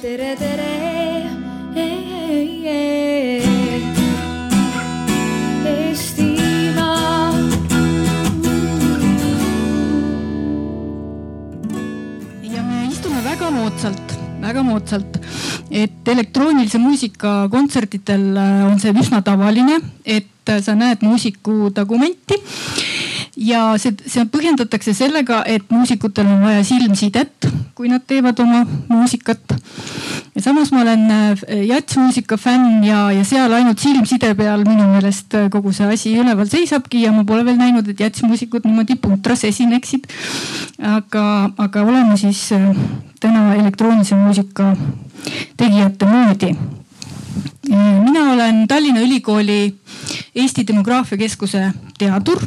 tere, tere. Ja me istume väga moodsalt, väga moodsalt, et elektroonilise muusika kontsertidel äh, on see üsna tavaline, et äh, sa näed muusiku tagumenti ja see, see põhjendatakse sellega, et muusikutel on vaja silmsidet, kui nad teevad oma muusikat. ja samas ma olen äh, jatsmuusika fänn ja, ja seal ainult silmside peal minu meelest äh, kogu see asi üleval seisabki ja ma pole veel näinud, et jatsmuusikud niimoodi puntras esineksid. aga, aga oleme siis äh, täna elektroonilise muusika tegijate moodi mina olen Tallinna Ülikooli Eesti Demograafia Keskuse teadur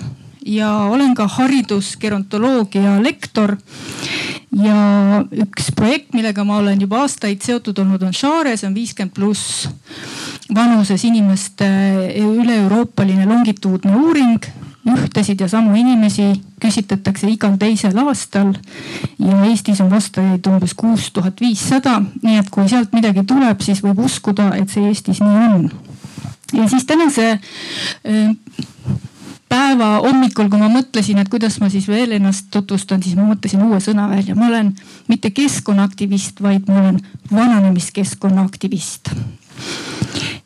ja olen ka haridusgerontoloogia lektor. ja üks projekt, millega ma olen juba aastaid seotud olnud, on Share, see on viiskümmend pluss vanuses inimeste üle-euroopaline longituudne uuring ühtesid ja samu inimesi küsitletakse igal teisel aastal ja Eestis on vastajaid umbes kuus tuhat viissada, nii et kui sealt midagi tuleb, siis võib uskuda, et see Eestis nii on. ja siis tänase päeva hommikul, kui ma mõtlesin, et kuidas ma siis veel ennast tutvustan, siis ma mõtlesin uue sõna välja. ma olen mitte keskkonnaaktivist, vaid ma olen vananemiskeskkonna aktivist.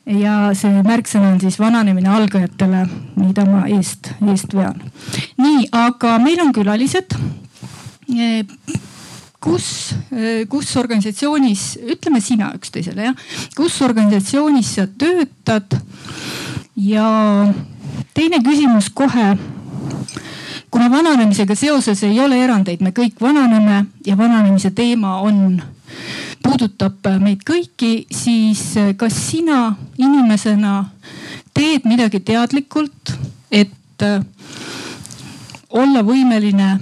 ja see märksõna on siis vananemine algajatele, mida ma eest, eest vean. nii, aga meil on külalised kus, kus organisatsioonis, ütleme sina üksteisele jah, kus organisatsioonis sa töötad ja teine küsimus kohe. kuna vananemisega seoses ei ole erandeid, me kõik vananeme ja vananemise teema on, puudutab meid kõiki, siis kas sina inimesena teed midagi teadlikult, et olla võimeline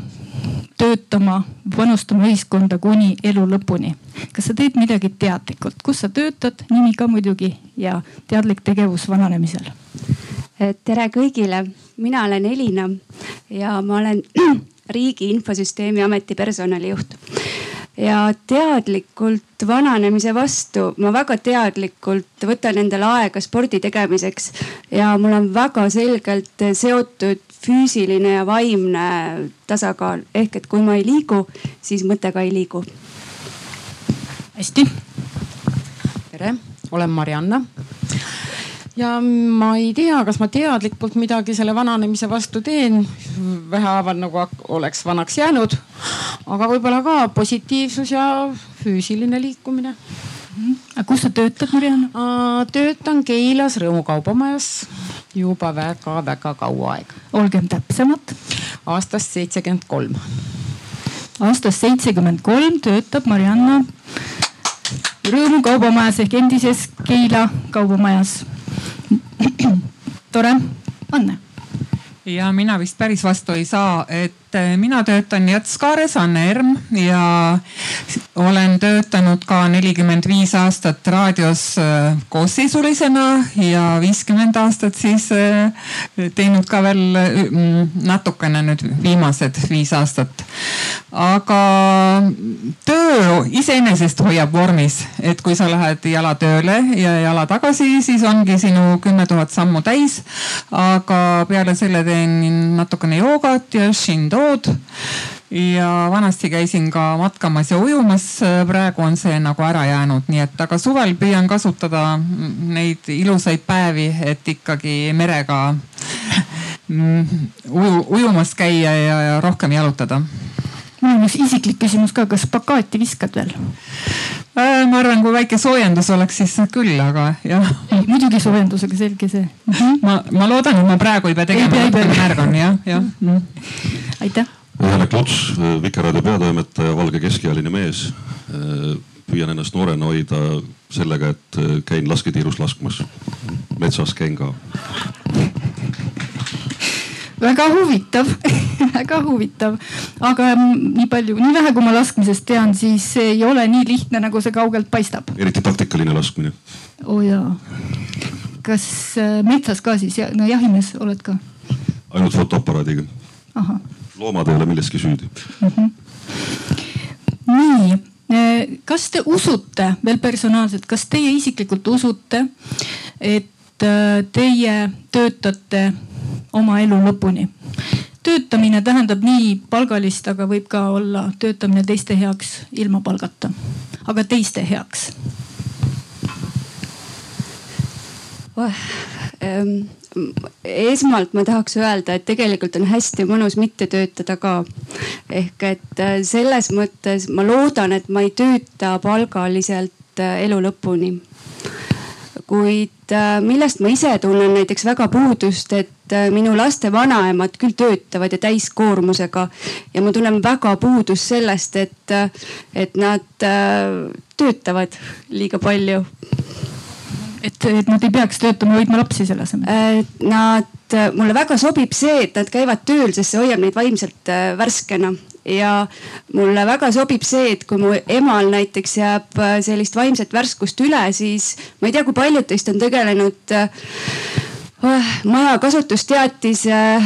töötama, panustama ühiskonda kuni elu lõpuni. kas sa teed midagi teadlikult, kus sa töötad, nimi ka muidugi ja teadlik tegevus vananemisel? Tere kõigile, mina olen Elina ja ma olen Riigi Infosüsteemi Ameti personalijuht. ja teadlikult vananemise vastu ma väga teadlikult võtan endale aega spordi tegemiseks ja mul on väga selgelt seotud füüsiline ja vaimne tasakaal ehk et kui ma ei liigu, siis mõte ka ei liigu. hästi. tere, olen Marianna ja ma ei tea, kas ma teadlikult midagi selle vananemise vastu teen. vähehaaval nagu oleks vanaks jäänud. aga võib-olla ka positiivsus ja füüsiline liikumine. aga kus sa töötad, Mariann? töötan Keilas Rõõmu kaubamajas juba väga-väga kaua aega. olgem täpsemad. aastast seitsekümmend kolm. aastast seitsekümmend kolm töötab Marianna Rõõmu kaubamajas ehk endises Keila kaubamajas tore, Anne. ja mina vist päris vastu ei saa, et et mina töötan Jätskaares, Anne Erm ja olen töötanud ka nelikümmend viis aastat raadios äh, koosseisulisena ja viiskümmend aastat siis äh, teinud ka veel mm, natukene nüüd viimased viis aastat. aga töö iseenesest hoiab vormis, et kui sa lähed jala tööle ja jala tagasi, siis ongi sinu kümme tuhat sammu täis. aga peale selle teen natukene joogat ja shindo lood ja vanasti käisin ka matkamas ja ujumas, praegu on see nagu ära jäänud, nii et aga suvel püüan kasutada neid ilusaid päevi, et ikkagi merega uju, ujumas käia ja, ja rohkem jalutada mul on üks isiklik küsimus ka, kas bakaati viskad veel? Äh, ma arvan, kui väike soojendus oleks, siis küll, aga jah. muidugi soojendusega, selge see. -hmm. ma, ma loodan, et ma praegu ei pea tegema, natukene märg on jah, jah mm. -hmm. Janek Luts, Vikerraadio peatoimetaja, valge keskealine mees. püüan ennast noorena hoida sellega, et käin lasketiirus laskmas. metsas käin ka väga huvitav väga huvitav, aga nii palju, nii vähe, kui ma laskmisest tean, siis see ei ole nii lihtne, nagu see kaugelt paistab. eriti taktikaline laskmine. oo oh jaa. kas äh, metsas ka siis, no jahimees oled ka? ainult fotoaparaadiga. Loomad ei ole milleski süüdi mm. -hmm. nii kas te usute veel personaalselt, kas teie isiklikult usute, et teie töötate oma elu lõpuni? töötamine tähendab nii palgalist, aga võib ka olla töötamine teiste heaks ilma palgata, aga teiste heaks oh,. Ähm, esmalt ma tahaks öelda, et tegelikult on hästi mõnus mitte töötada ka. ehk et äh, selles mõttes ma loodan, et ma ei tööta palgaliselt äh, elu lõpuni. Kuid äh, millest ma ise tunnen näiteks väga puudust, et minu laste vanaemad küll töötavad ja täiskoormusega. Ja ma tunnen väga puudust sellest, et, et nad töötavad liiga palju et, et nad ei peaks töötama, hoidma lapsi selle asemel? Nad, mulle väga sobib see, et nad käivad tööl, sest see hoiab neid vaimselt värskena ja mulle väga sobib see, et kui mu emal näiteks jääb äh, sellist vaimset värskust üle, siis ma ei tea, kui paljud teist on tegelenud äh, maja kasutusteatise äh,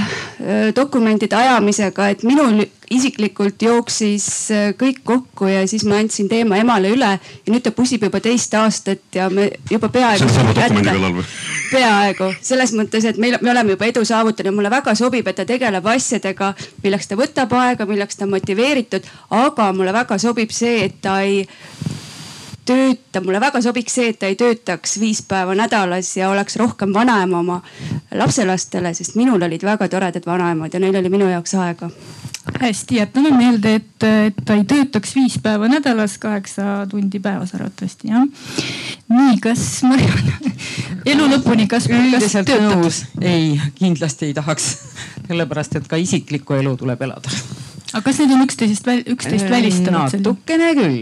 dokumentide ajamisega, et minul isiklikult jooksis äh, kõik kokku ja siis ma andsin teema emale üle ja nüüd ta pusib juba teist aastat ja me juba peaaegu. see on sama dokumendi kallal või? peaaegu, selles mõttes, et meil, me oleme juba edu saavutanud mulle väga sobib, et ta tegeleb asjadega, milleks ta võtab aega, milleks ta on motiveeritud, aga mulle väga sobib see, et ta ei tööta, mulle väga sobiks see, et ta ei töötaks viis päeva nädalas ja oleks rohkem vanaema oma lapselastele, sest minul olid väga toredad vanaemad ja neil oli minu jaoks aega. hästi, jätame meelde, et, et ta ei töötaks viis päeva nädalas, kaheksa tundi päevas arvatavasti jah. nii, kas Mariann, elu lõpuni, kas, kas töötad? ei, kindlasti ei tahaks, sellepärast et ka isiklikku elu tuleb elada. aga kas need on üksteisest, üksteist välistanud? natukene küll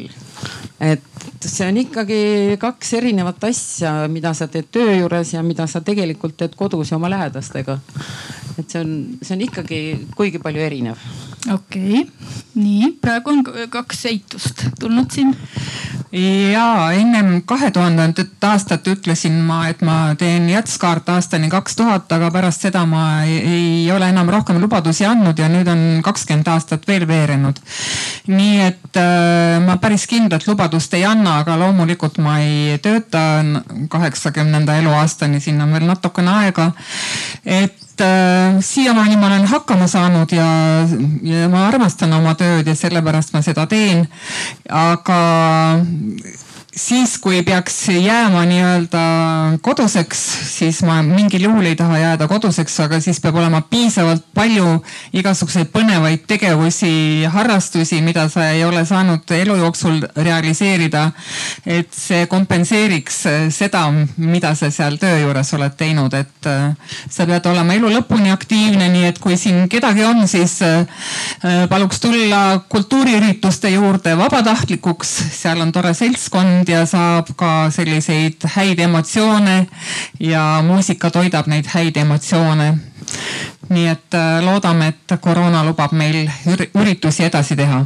et see on ikkagi kaks erinevat asja, mida sa teed töö juures ja mida sa tegelikult teed kodus ja oma lähedastega. et see on, see on ikkagi kuigi palju erinev. Okei okay., nii praegu on kaks eitust tulnud siin ja ennem kahe tuhandendat aastat ütlesin ma, et ma teen jätskaart aastani kaks tuhat, aga pärast seda ma ei, ole enam rohkem lubadusi andnud ja nüüd on kakskümmend aastat veel veerenud. nii et äh, ma päris kindlat lubadust ei anna, aga loomulikult ma ei tööta kaheksakümnenda eluaastani, sinna on veel natukene aega. et äh, siiamaani ma olen hakkama saanud ja, ja ma armastan oma tööd ja sellepärast ma seda teen. aga siis, kui peaks jääma nii-öelda koduseks, siis ma mingil juhul ei taha jääda koduseks, aga siis peab olema piisavalt palju igasuguseid põnevaid tegevusi, harrastusi, mida sa ei ole saanud elu jooksul realiseerida. et see kompenseeriks seda, mida sa seal töö juures oled teinud, et äh, sa pead olema elu lõpuni aktiivne, nii et kui siin kedagi on, siis äh, paluks tulla kultuuriürituste juurde vabatahtlikuks, seal on tore seltskond ja saab ka selliseid häid emotsioone ja muusika toidab neid häid emotsioone. nii et äh, loodame, et koroona lubab meil üritusi edasi teha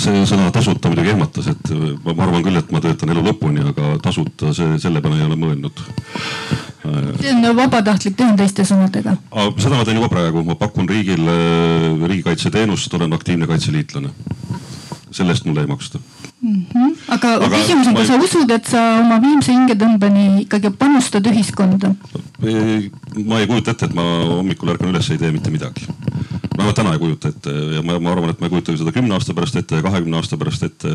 see sõna tasuta muidugi ehmatas, et äh, ma, ma arvan küll, et ma töötan elu lõpuni, aga tasuta see, selle peale ei ole mõelnud. see on vabatahtlik töö teiste sõnadega. seda ma teen juba praegu, ma pakun riigile riigikaitseteenust, olen aktiivne kaitseliitlane. Selle eest mulle ei maksta mm. -hmm. aga, aga küsimus on, kas sa usud, et sa oma viimse hingetõmbeni ikkagi panustad ühiskonda? ma ei kujuta ette, et ma hommikul ärkan üles, ei tee mitte midagi. vähemalt täna ei kujuta ette ja ma, ma arvan, et ma ei kujuta seda kümne aasta pärast ette ja kahekümne aasta pärast ette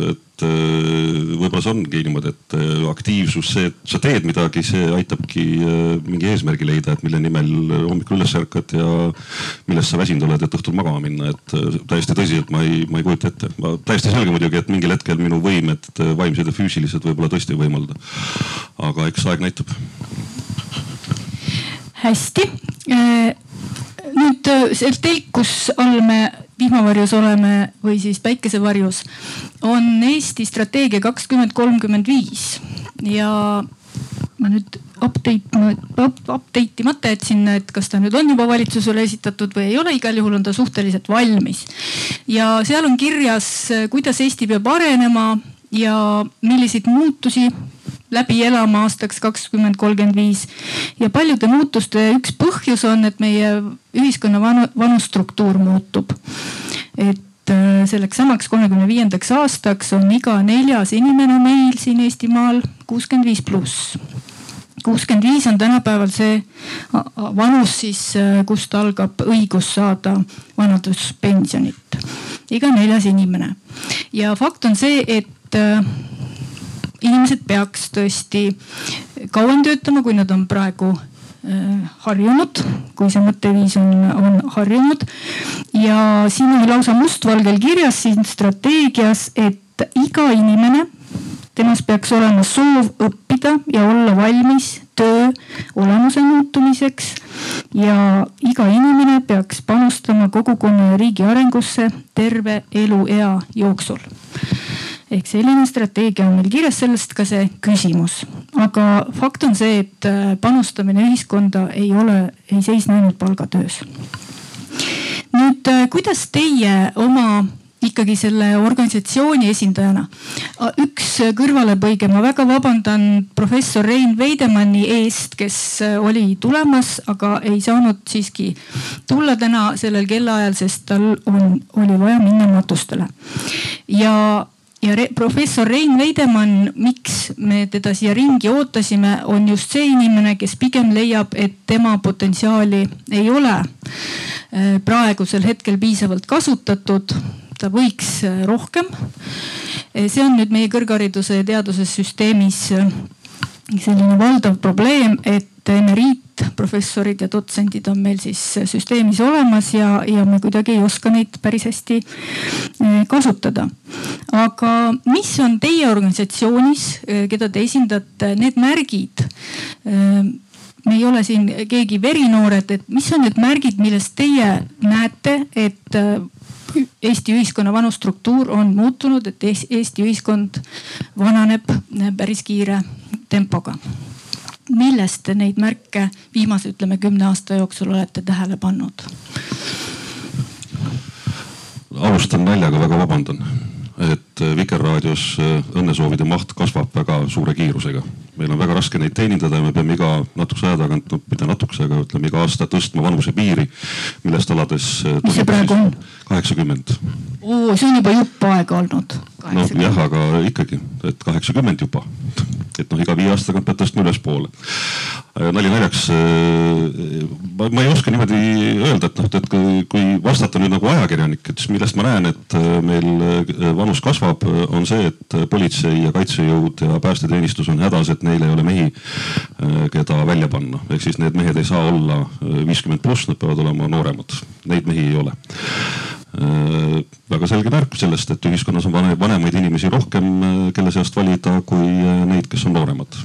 et äh, võib-olla see ongi niimoodi, et äh, aktiivsus, see, et sa teed midagi, see aitabki äh, mingi eesmärgi leida, et mille nimel hommikul üles ärkad ja millest sa väsinud oled, et õhtul magama minna, et täiesti tõsiselt ma ei, ma ei kujuta ette. täiesti selge muidugi, et mingil hetkel minu võimed, vaimsed ja füüsilised võib-olla tõesti ei võimalda. aga eks aeg näitab. hästi nüüd seal telkus all me vihmavarjus oleme või siis päikesevarjus, on Eesti strateegia kakskümmend kolmkümmend viis ja ma nüüd update, update imata jätsin, et kas ta nüüd on juba valitsusele esitatud või ei ole, igal juhul on ta suhteliselt valmis. ja seal on kirjas, kuidas Eesti peab arenema ja milliseid muutusi läbi elama aastaks kakskümmend kolmkümmend viis. ja paljude muutuste üks põhjus on, et meie ühiskonna vanu, vanustruktuur muutub. et äh, selleks samaks kolmekümne viiendaks aastaks on iga neljas inimene meil siin Eestimaal kuuskümmend viis pluss kuuskümmend viis on tänapäeval see vanus siis, äh, kust algab õigus saada vanaduspensionit. iga neljas inimene ja fakt on see, et äh, inimesed peaks tõesti kauem töötama, kui nad on praegu Äh, harjunud, kui see mõtteviis on, on harjunud. ja siin on lausa mustvalgel kirjas siin strateegias, et iga inimene, temas peaks olema soov õppida ja olla valmis töö olemuse muutumiseks. ja iga inimene peaks panustama kogukonna ja riigi arengusse terve eluea jooksul ehk selline strateegia on meil kirjas, sellest ka see küsimus. aga fakt on see, et äh, panustamine ühiskonda ei ole, ei seisne ainult palgatöös. nüüd, äh, kuidas teie oma ikkagi selle organisatsiooni esindajana. üks kõrvalepõige, ma väga vabandan professor Rein Veidemanni eest, kes äh, oli tulemas, aga ei saanud siiski tulla täna sellel kellaajal, sest tal on, oli vaja minna matustele. ja ja re, professor Rein Veidemann, miks me teda siia ringi ootasime, on just see inimene, kes pigem leiab, et tema potentsiaali ei ole äh, praegusel hetkel piisavalt kasutatud. ta võiks äh, rohkem. Äh, see on nüüd meie kõrghariduse ja teaduse süsteemis selline valdav probleem, et emeriitprofessorid ja dotsendid on meil siis süsteemis olemas ja, ja me kuidagi ei oska neid päris hästi eh, kasutada. aga mis on teie organisatsioonis, eh, keda te esindate, need märgid? Eh, me ei ole siin keegi verinoored, et mis on need märgid, millest teie näete, et Eesti ühiskonna vanustruktuur on muutunud, et Eesti ühiskond vananeb päris kiire tempoga. millest te neid märke viimase, ütleme kümne aasta jooksul olete tähele pannud? alustan naljaga, väga vabandan et äh, Vikerraadios äh, õnnesoovide maht kasvab väga suure kiirusega. meil on väga raske neid teenindada ja me peame iga natukese aja tagant, no mitte natukese, aga ütleme iga aasta tõstma vanusepiiri, millest alades. Äh, mis see praegu on? kaheksakümmend. see on juba jupp aega olnud. nojah, aga ikkagi, et kaheksakümmend juba et noh, iga viie aasta tagant pead tõstma ülespoole. nali naljaks. ma, ma ei oska niimoodi öelda, et noh, et kui, kui vastata nüüd nagu ajakirjanik, et siis millest ma näen, et meil vanus kasvab, on see, et politsei ja kaitsejõud ja päästeteenistus on hädas, et neil ei ole mehi, keda välja panna. ehk siis need mehed ei saa olla viiskümmend pluss, nad peavad olema nooremad. Neid mehi ei ole väga selge märk sellest, et ühiskonnas on vanemaid inimesi rohkem, kelle seast valida, kui neid, kes on nooremad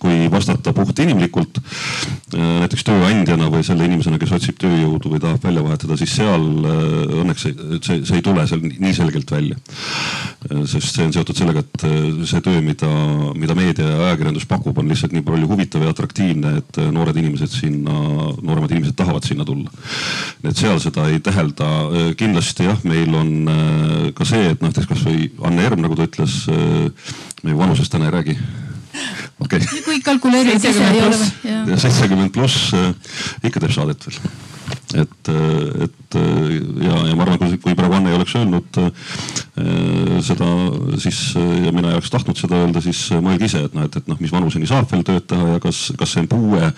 kui vastata puht inimlikult, äh, näiteks tööandjana või selle inimesena, kes otsib tööjõudu või tahab välja vahetada, siis seal äh, õnneks see, see, see ei tule seal nii selgelt välja. Äh, sest see on seotud sellega, et see töö, mida, mida meedia ja ajakirjandus pakub, on lihtsalt nii palju huvitav ja atraktiivne, et noored inimesed sinna, nooremad inimesed tahavad sinna tulla. et seal seda ei tähelda. kindlasti jah, meil on ka see, et noh, näiteks kasvõi Anne Erm, nagu ta ütles, me ju vanusest täna ei räägi. Okei. Okay.. kui kalkuleerida seitsekümmend pluss äh, ikka teeb saadet veel et, et ja, ja ma arvan, kui, kui praegu Anne ei oleks öelnud äh, seda, siis ja mina ei oleks tahtnud seda öelda, siis mõelge ise, et noh, et, et noh, mis vanuseni saab veel tööd teha ja kas, kas see on puue,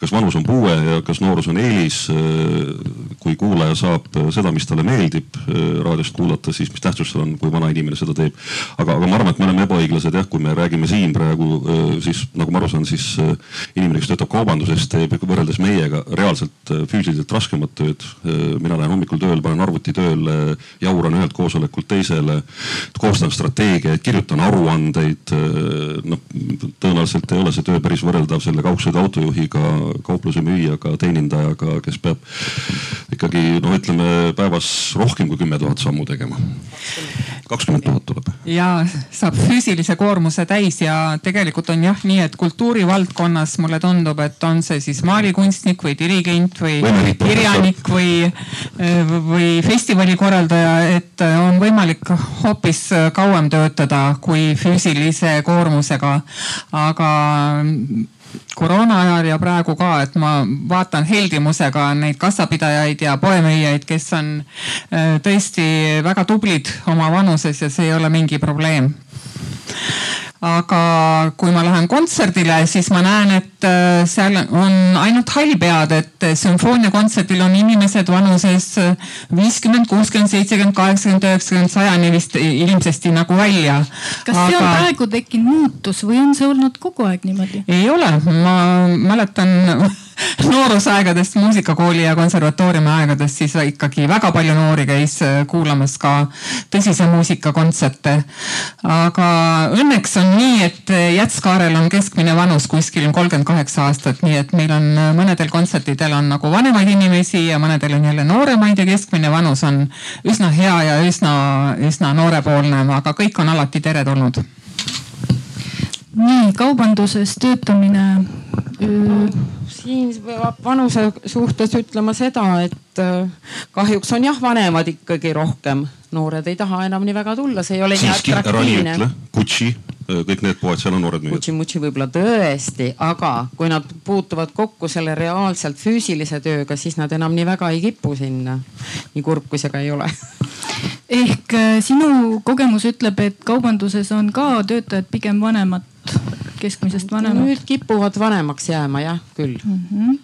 kas vanus on puue ja kas noorus on eelis. kui kuulaja saab seda, mis talle meeldib raadiost kuulata, siis mis tähtsus seal on, kui vana inimene seda teeb. aga, aga ma arvan, et me oleme ebaõiglased jah, kui me räägime siin praegu siis nagu ma aru saan, siis inimene, kes töötab kaubanduses, teeb võrreldes meiega reaalselt füüsiliselt oluliselt raskemat tööd. mina lähen hommikul tööle, panen arvuti tööle, jauran ühelt koosolekult teisele, koostan strateegiaid, kirjutan aruandeid. noh, tõenäoliselt ei ole see töö päris võrreldav selle kaugsõiduautojuhiga, kaupluse müüjaga, teenindajaga, kes peab ikkagi no ütleme päevas rohkem kui kümme tuhat sammu tegema. kakskümmend tuhat tuleb. ja saab füüsilise koormuse täis ja tegelikult on jah nii, et kultuurivaldkonnas mulle tundub, et on see siis maalikunstnik või dirigent või, või kirjanik või, või festivali korraldaja, et on võimalik hoopis kauem töötada kui füüsilise koormusega. aga koroona ajal ja praegu ka, et ma vaatan heldimusega neid kassapidajaid ja poemüüjaid, kes on äh, tõesti väga tublid oma vanuses ja see ei ole mingi probleem aga kui ma lähen kontserdile, siis ma näen, et äh, seal on ainult hallpead, et sümfooniakontserdil on inimesed vanuses viiskümmend, kuuskümmend, seitsekümmend, kaheksakümmend, üheksakümmend, sajani vist ilmsesti nagu välja. kas aga... see on praegu tekkinud muutus või on see olnud kogu aeg niimoodi? ei ole, ma mäletan noorusaegadest, muusikakooli ja konservatooriumi aegadest, siis ikkagi väga palju noori käis äh, kuulamas ka tõsise muusika kontserte. aga õnneks on nii, et äh, Jätskaarel on keskmine vanus kuskil kolmkümmend kaheksa aastat, nii et meil on äh, mõnedel kontsertidel on nagu vanemaid inimesi ja mõnedel on jälle nooremaid ja keskmine vanus on üsna hea ja üsna, üsna noorepoolne, aga kõik on alati teretulnud nii kaubanduses töötamine siin peab vanuse suhtes ütlema seda, et kahjuks on jah, vanemad ikkagi rohkem, noored ei taha enam nii väga tulla, see ei ole nii atraktiivne. Gucci, kõik need poed, seal on noored müüjad. Gucci-Mucci võib-olla tõesti, aga kui nad puutuvad kokku selle reaalselt füüsilise tööga, siis nad enam nii väga ei kipu sinna. nii kurb, kui see ka ei ole ehk äh, sinu kogemus ütleb, et kaubanduses on ka töötajad pigem vanemad keskmisest vanemad? nüüd kipuvad vanemaks jääma jah, küll mm. -hmm.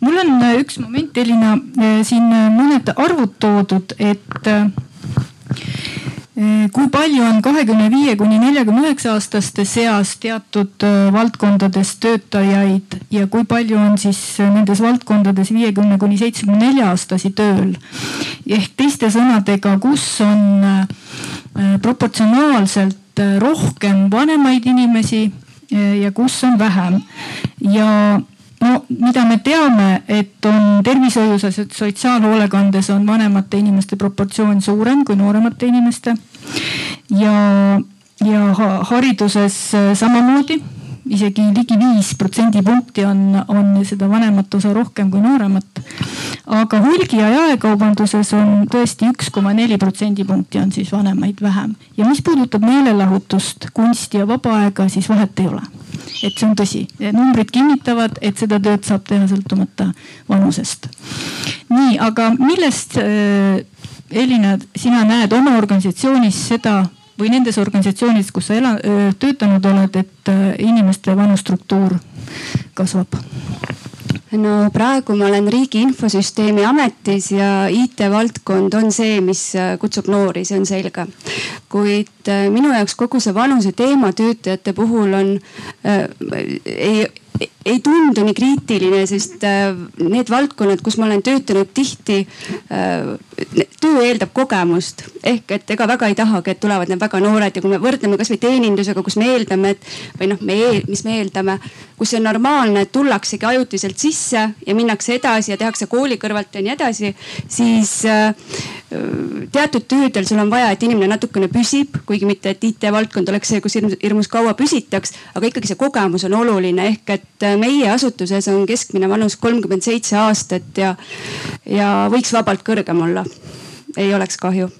mul on äh, üks moment, Elina, äh, siin äh, mõned arvud toodud, et kui palju on kahekümne viie kuni neljakümne üheksa aastaste seas teatud valdkondades töötajaid ja kui palju on siis nendes valdkondades viiekümne kuni seitsmekümne nelja aastasi tööl. ehk teiste sõnadega, kus on proportsionaalselt rohkem vanemaid inimesi ja kus on vähem. ja no mida me teame, et on tervishoius ja sotsiaalhoolekandes on vanemate inimeste proportsioon suurem kui nooremate inimeste. ja, ja hariduses samamoodi isegi ligi viis protsendipunkti on, on seda vanemat osa rohkem kui nooremat. aga hulgi ja jaekaubanduses on tõesti üks koma neli protsendipunkti on siis vanemaid vähem ja mis puudutab meelelahutust, kunsti ja vaba aega, siis vahet ei ole. et see on tõsi, numbrid kinnitavad, et seda tööd saab teha sõltumata vanusest. nii, aga millest äh, Elina, sina näed oma organisatsioonis seda või nendes organisatsioonides, kus sa ela, töötanud oled, et inimeste vanustruktuur kasvab? no praegu ma olen Riigi Infosüsteemi Ametis ja IT-valdkond on see, mis kutsub noori, see on selge. kuid minu jaoks kogu see vanuse teema töötajate puhul on äh,, ei, ei tundu nii kriitiline, sest äh, need valdkonnad, kus ma olen töötanud tihti, äh, töö eeldab kogemust. ehk et ega väga ei tahagi, et tulevad need väga noored ja kui me võrdleme kasvõi teenindusega, kus me eeldame, et või noh, me, mis me eeldame, kus on normaalne, et tullaksegi ajutiselt sisse ja minnakse edasi ja tehakse kooli kõrvalt ja nii edasi, siis äh, teatud töödel sul on vaja, et inimene natukene püsib, kuigi mitte, et IT-valdkond oleks see, kus hirmus, kaua püsitaks, aga ikkagi see kogemus on oluline ehk et et meie asutuses on keskmine vanus kolmkümmend seitse aastat ja, ja võiks vabalt kõrgem olla. Ei oleks kahju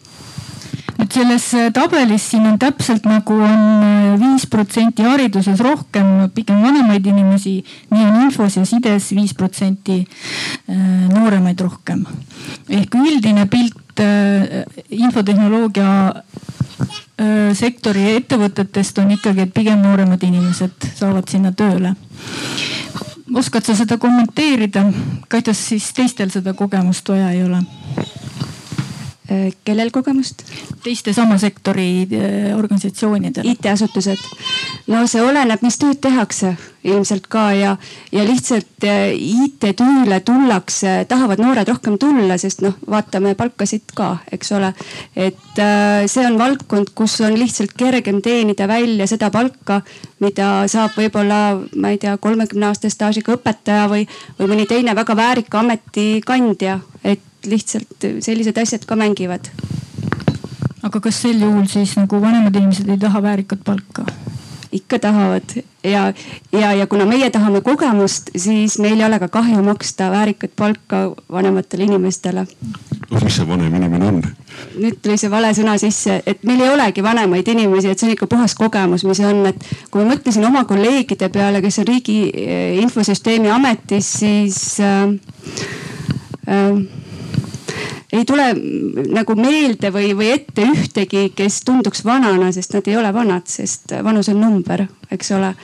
nüüd selles tabelis siin on täpselt nagu on äh, viis protsenti hariduses rohkem, pigem vanemaid inimesi, nii on infos ja sides viis protsenti äh, nooremaid rohkem. ehk üldine pilt äh, infotehnoloogia sektori ettevõtetest on ikkagi, et pigem nooremad inimesed saavad sinna tööle. oskad sa seda kommenteerida, kuidas siis teistel seda kogemust vaja ei ole? Äh, kellel kogemust? teiste sama sektori äh, organisatsioonidel. IT-asutused. no see oleneb, mis tööd tehakse ilmselt ka ja, ja lihtsalt äh, IT-tööle tullakse, tahavad noored rohkem tulla, sest noh, vaatame palkasid ka, eks ole. et see on valdkond, kus on lihtsalt kergem teenida välja seda palka, mida saab võib-olla, ma ei tea, kolmekümne aastase staažiga õpetaja või, või mõni teine väga väärika ametikandja, et lihtsalt sellised asjad ka mängivad. aga kas sel juhul siis nagu vanemad inimesed ei taha väärikat palka? ikka tahavad ja, ja, ja kuna meie tahame kogemust, siis meil ei ole ka kahju maksta väärikat palka vanematele inimestele. mis see vanem inimene on? nüüd tuli see vale sõna sisse, et meil ei olegi vanemaid inimesi, et see on ikka puhas kogemus, mis on, et kui ma mõtlesin oma kolleegide peale, kes on riigi eh, infosüsteemi ametis, siis äh, äh, ei tule nagu meelde või, või ette ühtegi, kes tunduks vanana, sest nad ei ole vanad, sest vanus on number, eks ole.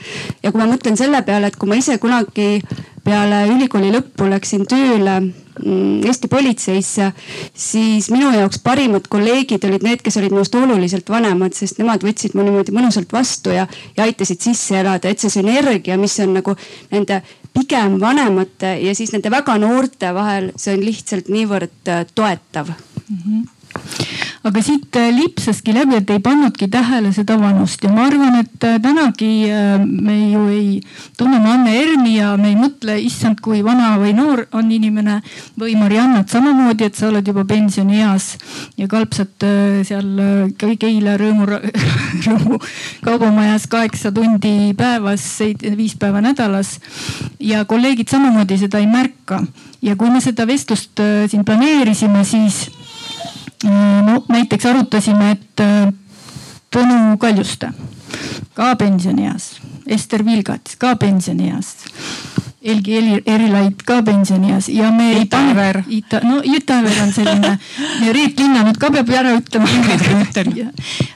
ja kui ma mõtlen selle peale, et kui ma ise kunagi peale ülikooli lõppu läksin tööle mm, Eesti politseisse, siis minu jaoks parimad kolleegid olid need, kes olid minust oluliselt vanemad, sest nemad võtsid mu niimoodi mõnusalt vastu ja, ja aitasid sisse elada, et see sünergia, mis on nagu nende pigem vanemate ja siis nende väga noorte vahel, see on lihtsalt niivõrd äh, toetav mm. -hmm aga siit äh, lipsaski läbi, et ei pannudki tähele seda vanust. Ja ma arvan, et äh, tänagi äh, me ju ei, tunneme Anne Ermi ja me ei mõtle, issand, kui vana või noor on inimene või Mariannat. Samamoodi, et sa oled juba pensionieas ja kalpsad seal Keila Rõõmu, Rõõmu kaubamajas kaheksa tundi päevas, viis päeva nädalas. ja kolleegid samamoodi seda ei märka. Ja kui me seda vestlust siin planeerisime, siis no näiteks arutasime, et äh, Tõnu Kaljuste ka pensionieas, Ester Vilgats ka pensionieas. Helgi Erilaid ka pensionieas. Ja me ei pane, Ita, no Itaver on selline ja Reet Linna nüüd ka peab ära ütlema.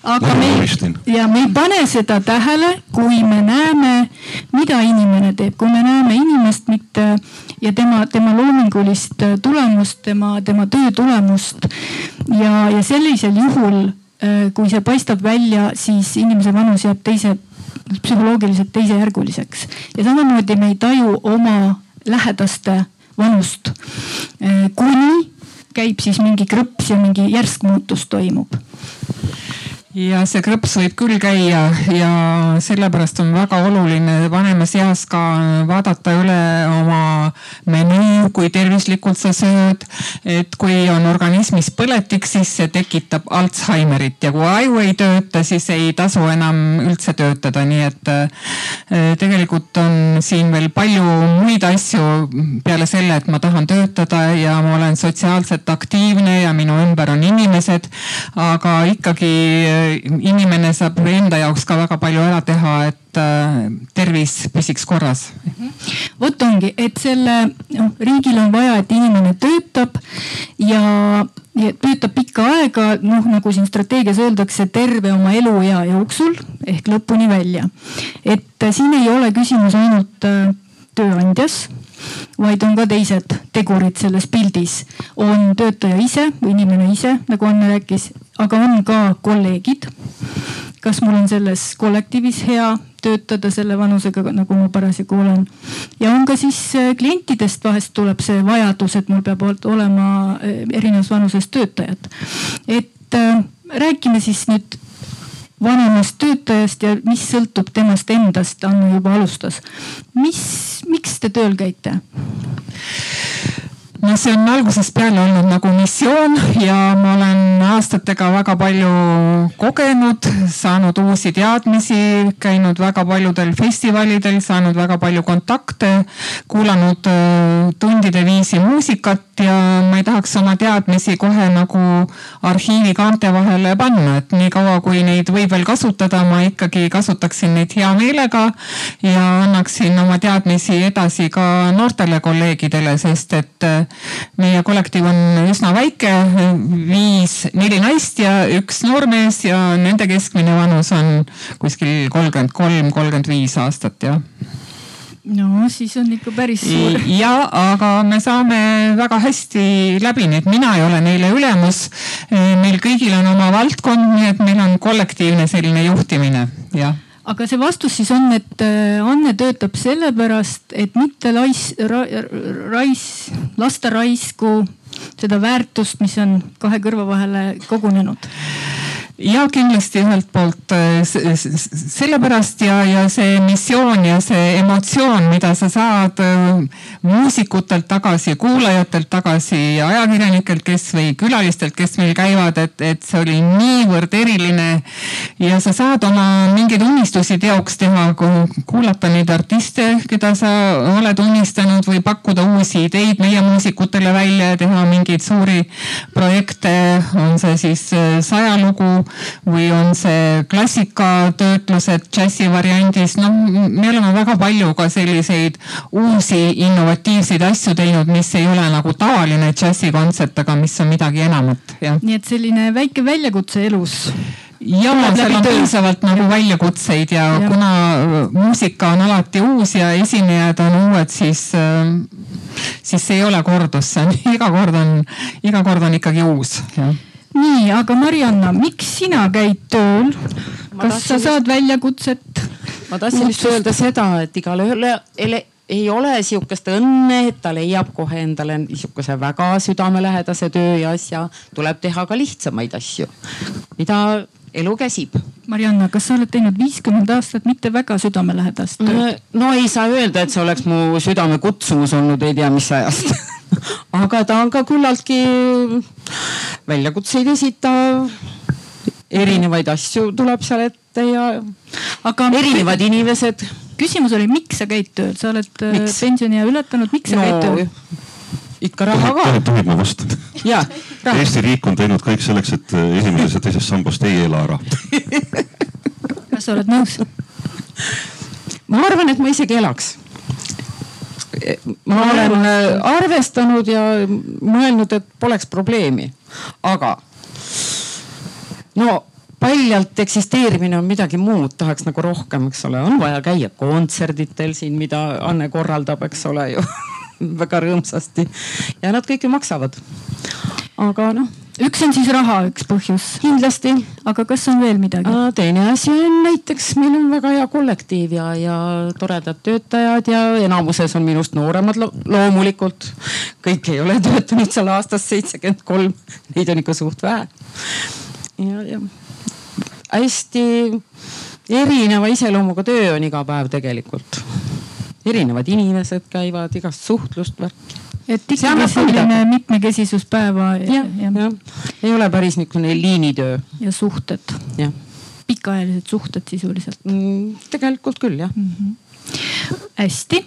aga me ei, ja me ei pane seda tähele, kui me näeme, mida inimene teeb, kui me näeme inimest mitte ja tema, tema loomingulist tulemust, tema, tema töö tulemust ja, ja sellisel juhul, äh, kui see paistab välja, siis inimese vanus jääb teise, psühholoogiliselt teisejärguliseks. ja samamoodi me ei taju oma lähedaste vanust. Äh, kuni käib siis mingi krõps ja mingi järsk muutus toimub ja see krõps võib küll käia ja sellepärast on väga oluline vanemas eas ka vaadata üle oma menüü, kui tervislikult sa sööd. et kui on organismis põletik, siis see tekitab Alžeimerit ja kui aju ei tööta, siis ei tasu enam üldse töötada, nii et äh, tegelikult on siin veel palju muid asju peale selle, et ma tahan töötada ja ma olen sotsiaalselt aktiivne ja minu ümber on inimesed, aga ikkagi inimene saab enda jaoks ka väga palju ära teha, et äh, tervis püsiks korras. vot ongi, et selle noh, riigil on vaja, et inimene töötab ja, ja töötab pikka aega, noh nagu siin strateegias öeldakse, terve oma eluea jooksul ehk lõpuni välja. et äh, siin ei ole küsimus ainult äh, tööandjas vaid on ka teised tegurid selles pildis. on töötaja ise inimene ise, nagu Anne rääkis, aga on ka kolleegid. kas mul on selles kollektiivis hea töötada selle vanusega, nagu ma parasjagu olen. ja on ka siis äh, klientidest vahest tuleb see vajadus, et mul peab olema äh, erinevas vanuses töötajad. et äh, räägime siis nüüd vanemast töötajast ja mis sõltub temast endast, Anne juba alustas. mis, miks te tööl käite? No see on algusest peale olnud nagu missioon ja ma olen aastatega väga palju kogenud, saanud uusi teadmisi, käinud väga paljudel festivalidel, saanud väga palju kontakte, kuulanud äh, tundide viisi muusikat ja ma ei tahaks oma teadmisi kohe nagu arhiivi kaante vahele panna, et niikaua kui neid võib veel kasutada, ma ikkagi kasutaksin neid hea meelega ja annaksin oma teadmisi edasi ka noortele kolleegidele, sest et äh, meie kollektiiv on üsna väike, viis, neli naist ja üks noormees ja nende keskmine vanus on kuskil kolmkümmend kolm, kolmkümmend viis aastat jah no siis on ikka päris suur. ja, aga me saame väga hästi läbi, nii et mina ei ole neile ülemus. meil kõigil on oma valdkond, nii et meil on kollektiivne selline juhtimine, jah aga see vastus siis on, et äh, Anne töötab sellepärast, et mitte lais ra,, rais, lasta raisku seda väärtust, mis on kahe kõrva vahele kogunenud ja kindlasti ühelt poolt äh, sellepärast ja, ja see missioon ja see emotsioon, mida sa saad äh, muusikutelt tagasi, kuulajatelt tagasi ja ajakirjanikelt, kes või külalistelt, kes meil käivad, et, et see oli niivõrd eriline. ja sa saad oma mingeid unistusi teoks teha, kuulata neid artiste, keda sa oled unistanud või pakkuda uusi ideid meie muusikutele välja ja teha mingeid suuri projekte, on see siis äh, saja lugu või on see klassikatöötlused džässi variandis. noh, me oleme väga palju ka selliseid uusi innovatiivseid asju teinud, mis ei ole nagu tavaline džässikontsert, aga mis on midagi enamat, jah. nii et selline väike väljakutse elus ja seal on piisavalt nagu väljakutseid ja, ja kuna muusika on alati uus ja esinejad on uued, siis, siis see ei ole kordus, see on iga kord on, iga kord on ikkagi uus. Nii, aga Marianna, miks sina käid tööl? kas sa saad väljakutset? ma tahtsin just öelda seda, et igalühel ei ole sihukest õnne, et ta leiab kohe endale niisuguse väga südamelähedase töö ja asja. tuleb teha ka lihtsamaid asju, mida elu käsib. Marianna, kas sa oled teinud viiskümmend aastat mitte väga südamelähedast tööd? no ei saa öelda, et see oleks mu südamekutsumus olnud ei tea mis ajast aga ta on ka küllaltki väljakutseid esitav. erinevaid asju tuleb seal ette ja aga erinevad inimesed. Küsimus oli, miks sa käid tööl, sa oled äh, pensioniea ületanud, miks sa no, käid tööl? ikka raha ka. tohib ma vastata? Eesti riik on teinud kõik selleks, et äh, esimeses ja teises sambast ei ela ära. kas sa oled nõus? ma arvan, et ma isegi elaks ma olen äh, arvestanud ja mõelnud, et poleks probleemi, aga no paljalt eksisteerimine on midagi muud, tahaks nagu rohkem, eks ole, on vaja käia kontserditel siin, mida Anne korraldab, eks ole ju väga rõõmsasti ja nad kõik ju maksavad. aga noh üks on siis raha, üks põhjus. kindlasti. aga kas on veel midagi? teine asi on näiteks, meil on väga hea kollektiiv ja, ja toredad töötajad ja enamuses on minust nooremad lo loomulikult. kõik ei ole töötanud seal aastast seitsekümmend kolm, neid on ikka suht vähe. ja, ja hästi erineva iseloomuga töö on iga päev tegelikult erinevad inimesed käivad, igast suhtlust, värki. et ikkagi selline mitmekesisuspäeva. jah, jah, ei ole päris niisugune liinitöö. ja suhted. pikaajalised suhted sisuliselt mm,. tegelikult küll jah mm. -hmm. hästi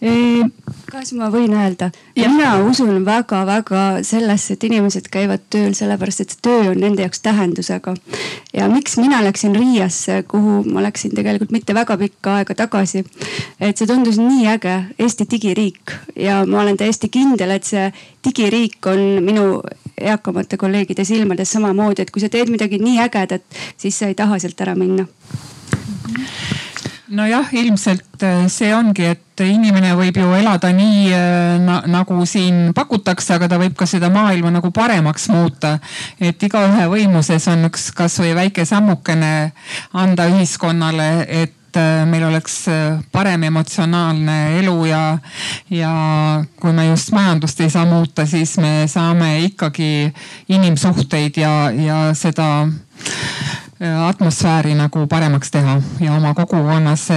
kas ma võin öelda? mina usun väga-väga sellesse, et inimesed käivad tööl sellepärast, et see töö on nende jaoks tähendusega. ja miks mina läksin Riiasse, kuhu ma läksin tegelikult mitte väga pikka aega tagasi. et see tundus nii äge, Eesti digiriik ja ma olen täiesti kindel, et see digiriik on minu eakamate kolleegide silmades samamoodi, et kui sa teed midagi nii ägedat, siis sa ei taha sealt ära minna nojah, ilmselt äh, see ongi, et inimene võib ju elada nii äh, na, nagu siin pakutakse, aga ta võib ka seda maailma nagu paremaks muuta. et igaühe võimuses on üks kasvõi väike sammukene anda ühiskonnale, et äh, meil oleks parem emotsionaalne elu ja, ja kui me just majandust ei saa muuta, siis me saame ikkagi inimsuhteid ja, ja seda atmosfääri nagu paremaks teha ja oma kogukonnas,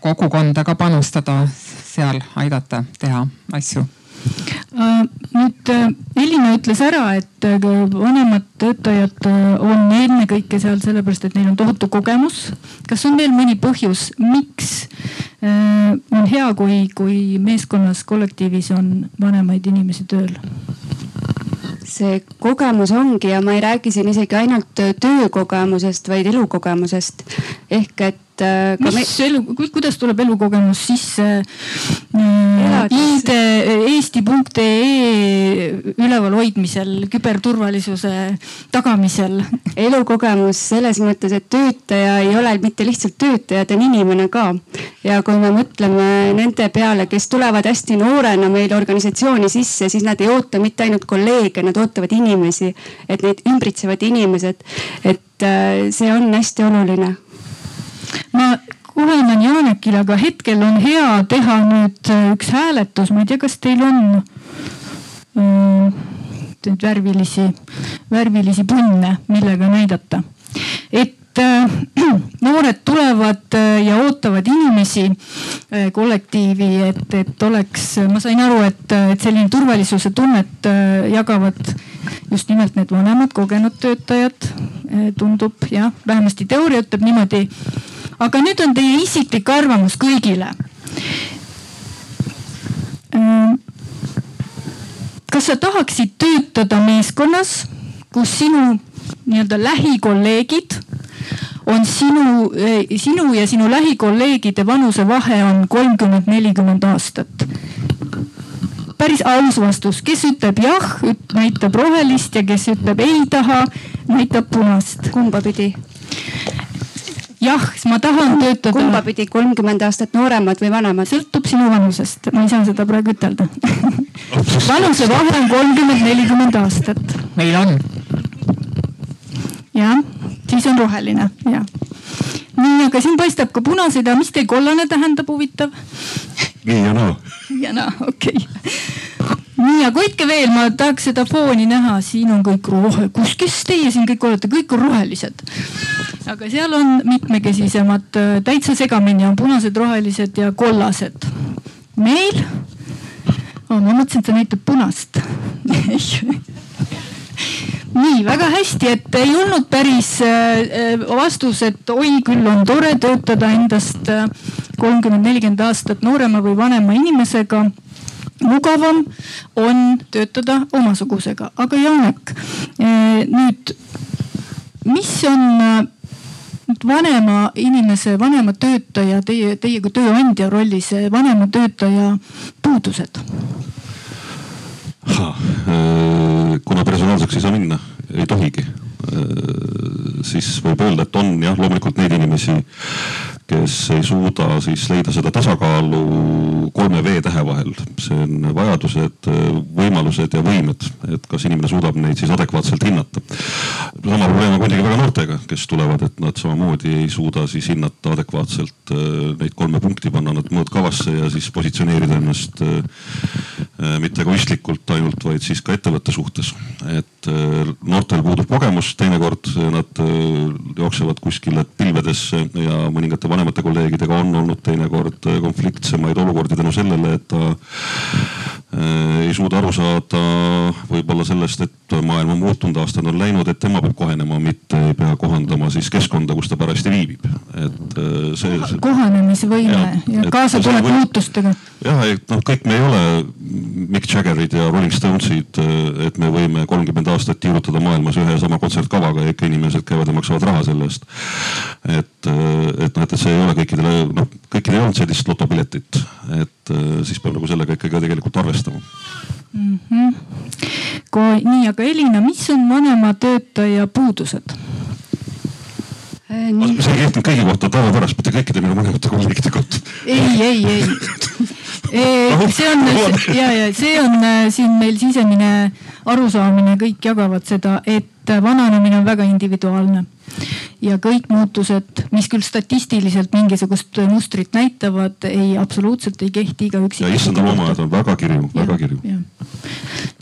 kogukonda ka panustada, seal aidata teha asju äh, nüüd äh, Elina ütles ära, et vanemad töötajad on ennekõike seal sellepärast, et neil on tohutu kogemus. kas on veel mõni põhjus, miks on hea, kui, kui meeskonnas, kollektiivis on vanemaid inimesi tööl? See kogemus ongi ja ma ei räägi siin isegi ainult töökogemusest, vaid elukogemusest. ehk et et. Äh, mis me... elu, kuidas tuleb elukogemus sisse ID eesti.ee üleval hoidmisel, küberturvalisuse tagamisel? elukogemus selles mõttes, et töötaja ei ole mitte lihtsalt töötaja, ta on inimene ka. ja kui me mõtleme nende peale, kes tulevad hästi noorena meil organisatsiooni sisse, siis nad ei oota mitte ainult kolleege, nad ootavad inimesi, et neid ümbritsevad inimesed, et äh, see on hästi oluline ma kohe annan Janekile, aga hetkel on hea teha nüüd äh, üks hääletus, ma ei tea, kas teil on äh, nüüd värvilisi, värvilisi punne, millega näidata äh, noored tulevad ja ootavad inimesi kollektiivi, et, et oleks, ma sain aru, et, et selline turvalisuse tunnet jagavad just nimelt need vanemad kogenud töötajad. tundub jah, vähemasti teooria ütleb niimoodi. Aga nüüd on teie isiklik arvamus kõigile. kas sa tahaksid töötada meeskonnas, kus sinu nii-öelda lähikolleegid on sinu, eh, sinu ja sinu lähikolleegide vanusevahe on kolmkümmend, nelikümmend aastat. päris aus vastus, kes ütleb jah, näitab rohelist ja kes ütleb ei taha, näitab punast. kumba pidi? Jah, ma tahan töötada. kumba pidi, kolmkümmend aastat nooremad või vanemad? sõltub sinu vanusest, ma ei saa seda praegu ütelda vanusevahe on kolmkümmend, nelikümmend aastat. meil on jah, siis on roheline ja. nii, aga siin paistab ka punaseid, aga mis teil kollane tähendab, huvitav? Nii ja naa. ja naa, okei okay. nii, aga hoidke veel, ma tahaks seda fooni näha, siin on kõik rohe, kus, kes teie siin kõik olete, kõik on rohelised. aga seal on mitmekesisemad, täitsa segamini on punased, rohelised ja kollased. meil oh,, ma mõtlesin, et see näitab punast nii väga hästi, et ei olnud päris äh, vastus, et oi küll on tore töötada endast äh, kolmkümmend, nelikümmend aastat noorema või vanema inimesega mugavam on töötada omasugusega, aga Janek äh, nüüd, mis on vanema inimese, vanema töötaja, teie, teie kui tööandja rollis, vanema töötaja puudused? Äh, kuna personaalseks ei saa minna, ei tohigi, siis võib öelda, et on jah, loomulikult neid inimesi, kes ei suuda siis leida seda tasakaalu kolme V-tähe vahel. see on vajadused, võimalused ja võimed, et kas inimene suudab neid siis adekvaatselt hinnata. sama probleem on muidugi väga noortega, kes tulevad, et nad samamoodi ei suuda siis hinnata adekvaatselt äh, neid kolme punkti, panna nad mõõtkavasse ja siis positsioneerida ennast äh, äh, mitte egoistlikult ainult, vaid siis ka ettevõtte suhtes. et noortel puudub kogemus, teinekord nad jooksevad kuskile pilvedesse ja mõningate vanemate kolleegidega on olnud teinekord konfliktsemaid olukordi tänu sellele, et ta äh, ei suuda aru saada võib-olla sellest, et maailm on muutunud, aastad on läinud, et tema peab kohenema, mitte ei pea kohandama siis keskkonda, kus ta parajasti viibib, et äh, see, see.... kohanemisvõime ja, ja kaasatulek muutustega. jah, et noh, kõik me ei ole Mick Jaggerid ja Rolling Stonesid, äh, et me võime kolmkümmend aastat tiirutada maailmas ühe ja sama kontsertkavaga ja ikka inimesed käivad ja maksavad raha selle eest. et, et noh, et see ei ole kõikidele, noh kõikidel ei olnud sellist lotopiletit, et siis peab nagu sellega ikkagi tegelikult arvestama mm. -hmm. kui nii, aga Elina, mis on vanema töötaja puudused? Nii... see ei kehtinud kõigi kohta tavapärast, mitte kõikide minu vanemate kolleegide kohta. ei, ei, ei see on ja, ja see on äh, siin meil sisemine arusaamine, kõik jagavad seda, et vananemine on väga individuaalne ja kõik muutused, mis küll statistiliselt mingisugust mustrit näitavad, ei absoluutselt ei kehti igaüks. ja issanda loomaaed on väga kirju, väga kirju.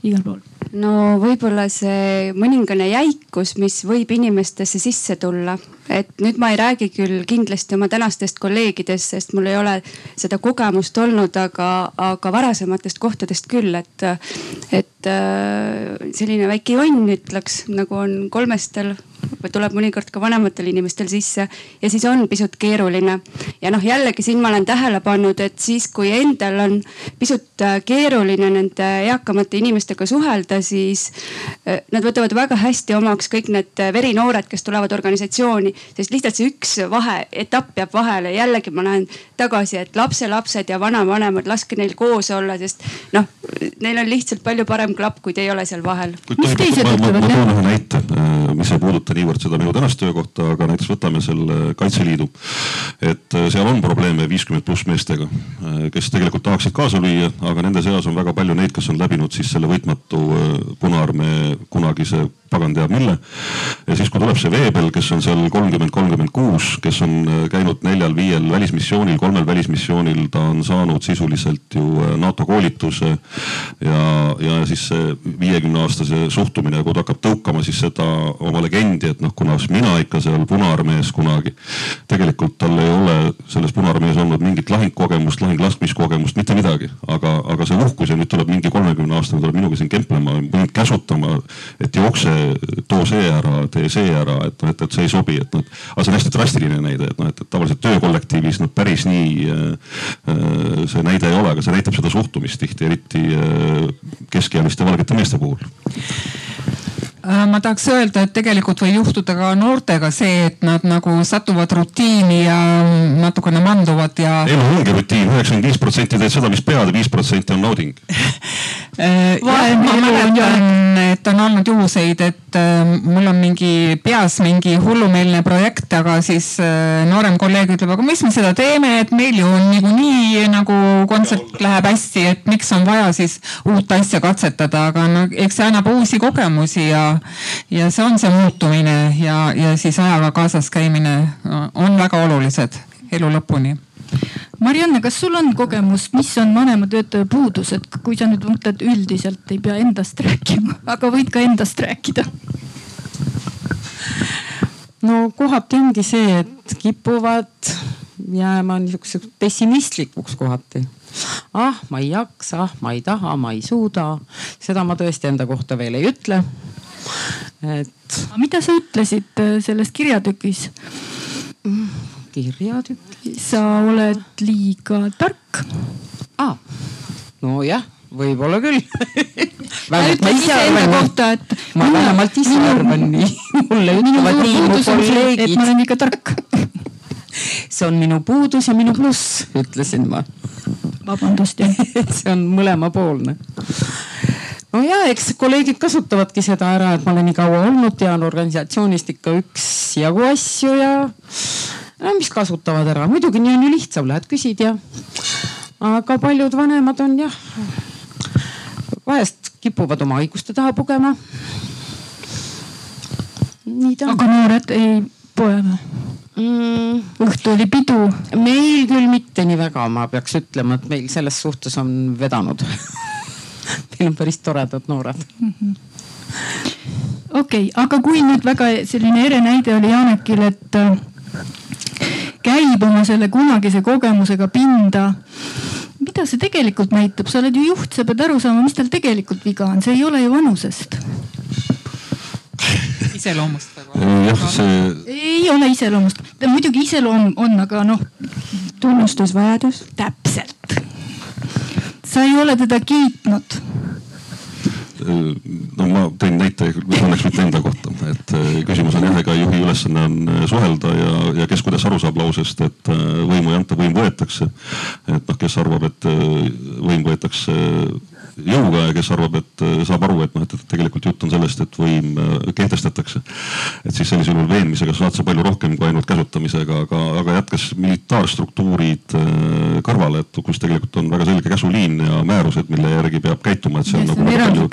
igal pool no võib-olla see mõningane jäikus, mis võib inimestesse sisse tulla, et nüüd ma ei räägi küll kindlasti oma tänastest kolleegidest, sest mul ei ole seda kogemust olnud, aga, aga varasematest kohtadest küll, et, et äh, selline väike jonn ütleks, nagu on kolmestel tuleb mõnikord ka vanematel inimestel sisse ja siis on pisut keeruline. ja noh, jällegi siin ma olen tähele pannud, et siis kui endal on pisut äh, keeruline nende eakamate inimestega suhelda, siis äh, nad võtavad väga hästi omaks kõik need äh, verinoored, kes tulevad organisatsiooni, sest lihtsalt see üks vahe, etapp jääb vahele. jällegi ma näen tagasi, et lapselapsed ja vanavanemad, laske neil koos olla, sest noh, neil on lihtsalt palju parem klapp, kui te ei ole seal vahel. mis teised ütlevad? ma toon ühe näite, mis ei puuduta niivõrd seda minu tänast töökohta, aga näiteks võtame selle Kaitseliidu. et seal on probleeme viiskümmend pluss meestega, kes tegelikult tahaksid kaasa lüüa, aga nende seas on väga palju neid, kes on läbinud siis selle võitmatu Punaarmee kunagise pagan teab mille. ja siis, kui tuleb see Veebel, kes on seal kolmkümmend, kolmkümmend kuus, kes on äh, käinud neljal-viiel välismissioonil, kolmel välismissioonil, ta on saanud sisuliselt ju äh, NATO koolituse. ja, ja siis see viiekümne aastase suhtumine, kui ta hakkab tõukama siis seda oma legendi, et noh, kuna mina ikka seal Punaarmees kunagi. tegelikult tal ei ole selles Punaarmees olnud mingit lahingkogemust, lahinglaskmiskogemust, mitte midagi, aga, aga see uhkus ja nüüd tuleb mingi kolmekümne aastane tuleb minuga siin kemplema, mind käsutama, et jookse, too see ära, tee see ära, et noh, et, et see ei sobi, et noh. aga see on hästi drastiline näide, et noh, et, et tavaliselt töökollektiivis noh, päris nii äh, äh, see näide ei ole, aga see näitab seda suhtumist tihti, eriti äh, keskealiste valgete meeste puhul ma tahaks öelda, et tegelikult võib juhtuda ka noortega see, et nad nagu satuvad rutiini ja natukene manduvad ja. elu ongi rutiin, üheksakümmend viis protsenti teed seda, mis pead ja viis protsenti on nauding äh, et on olnud juhuseid, et äh, mul on mingi peas mingi hullumeelne projekt, aga siis noorem kolleeg ütleb, aga miks me seda teeme, et meil ju on niikuinii nagu kontsert läheb hästi, et miks on vaja siis uut asja katsetada, aga no eks see annab uusi kogemusi ja ja see on see muutumine ja, ja siis ajaga kaasas käimine on väga olulised elu lõpuni. Marianne, kas sul on kogemus, mis on vanema töötaja puudus, et kui sa nüüd mõtled üldiselt, ei pea endast rääkima, aga võid ka endast rääkida? no kohati ongi see, et kipuvad jääma niisuguseks pessimistlikuks kohati. ah, ma ei jaksa, ma ei taha, ma ei suuda. seda ma tõesti enda kohta veel ei ütle et. mida sa ütlesid äh, selles kirjatükis? Kirjatükis? sa oled liiga tark ah,. nojah, võib-olla küll vähemalt ma ise arvan kohta, et. ma vähemalt ise arvan nii. mulle ütlevad nii mu kolleegid. et ma olen liiga tark see on minu puudus ja minu pluss, ütlesin ma. vabandust jah see on mõlemapoolne no ja eks kolleegid kasutavadki seda ära, et ma olen nii kaua olnud, tean organisatsioonist ikka üksjagu asju ja no mis kasutavad ära, muidugi nii on ju lihtsam, lähed küsid ja. aga paljud vanemad on jah, vahest kipuvad oma haiguste taha pugema. aga noored ei poe või? Mm. õhtu oli pidu. meil küll mitte nii väga, ma peaks ütlema, et meil selles suhtes on vedanud meil on päris toredad noored mm -hmm okei okay,, aga kui nüüd väga selline ere näide oli Janekil, et äh, käib oma selle kunagise kogemusega pinda. mida see tegelikult näitab, sa oled ju juht, sa pead aru saama, mis tal tegelikult viga on, see ei ole ju vanusest iseloomust võib-olla. jah, see. ei ole iseloomust, muidugi iseloom on, aga noh. tunnustusvajadus. täpselt sa ei ole teda kiitnud no ma tõin näite õnneks mitte enda kohta, et äh, küsimus on jah, ega juhi ülesanne on äh, suhelda ja, ja kes kuidas aru saab lausest, et äh, võimu ei anta, võim võetakse. et noh, kes arvab, et võim võetakse jõuga ja kes arvab, et saab aru, et noh, et tegelikult jutt on sellest, et võim kehtestatakse. et siis sellisel juhul veenmisega saad sa palju rohkem kui ainult käsutamisega, aga, aga jättes militaarstruktuurid kõrvale, et kus tegelikult on väga selge käsuliin ja määrused, mille järgi peab käituma, et see on nagu väga palju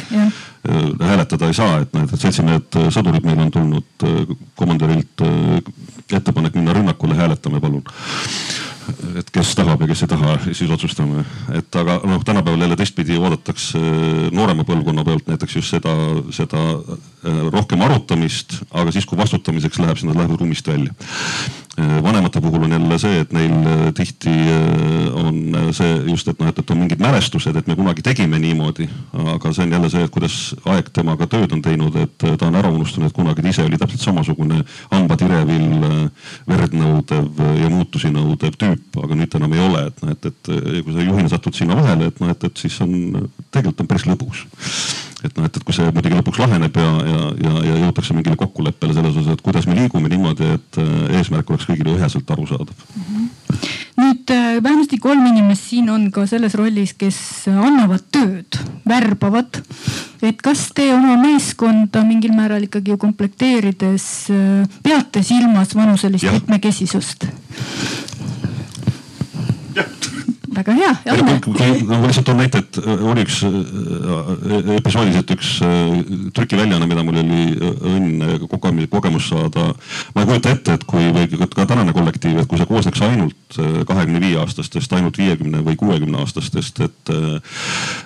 hääletada ei saa, et noh, et seltsimehed sõdurid meil on tulnud komandörilt ettepanek minna rünnakule, hääletame palun et kes tahab ja kes ei taha, siis otsustame. et aga noh, tänapäeval jälle teistpidi oodatakse noorema põlvkonna pealt näiteks just seda, seda äh, rohkem arutamist, aga siis, kui vastutamiseks läheb, siis nad lähevad ruumist välja. Äh, vanemate puhul on jälle see, et neil äh, tihti on see just, et noh, et, et on mingid mälestused, et me kunagi tegime niimoodi. aga see on jälle see, et kuidas aeg temaga tööd on teinud, et ta on ära unustanud, et kunagi ta ise oli täpselt samasugune hambatirevil, verd nõudev ja muutusi nõudev tüüp aga nüüd enam ei ole, et noh, et, et kui sa juhina satud sinna vahele, et noh, et, et siis on tegelikult on päris lõbus. Et noh, et, et kui see muidugi lõpuks laheneb ja, ja, ja, ja jõutakse mingile kokkuleppele selles osas, et kuidas me liigume niimoodi, et äh, eesmärk oleks kõigile üheselt arusaadav mm. -hmm. nüüd äh, vähemasti kolm inimest siin on ka selles rollis, kes annavad tööd, värbavad. et kas te oma meeskonda mingil määral ikkagi ju komplekteerides äh, peate silmas vanuselist mitmekesisust? Väga hea, no ma lihtsalt toon näite, et äh, oli üks äh, episoodis, et üks äh, trükiväljaanne, mida mul oli õnn kogemus saada. ma ei kujuta ette, et kui või ka tänane kollektiiv, et kui see koosneks ainult kahekümne viie aastastest, ainult viiekümne või kuuekümne aastastest, et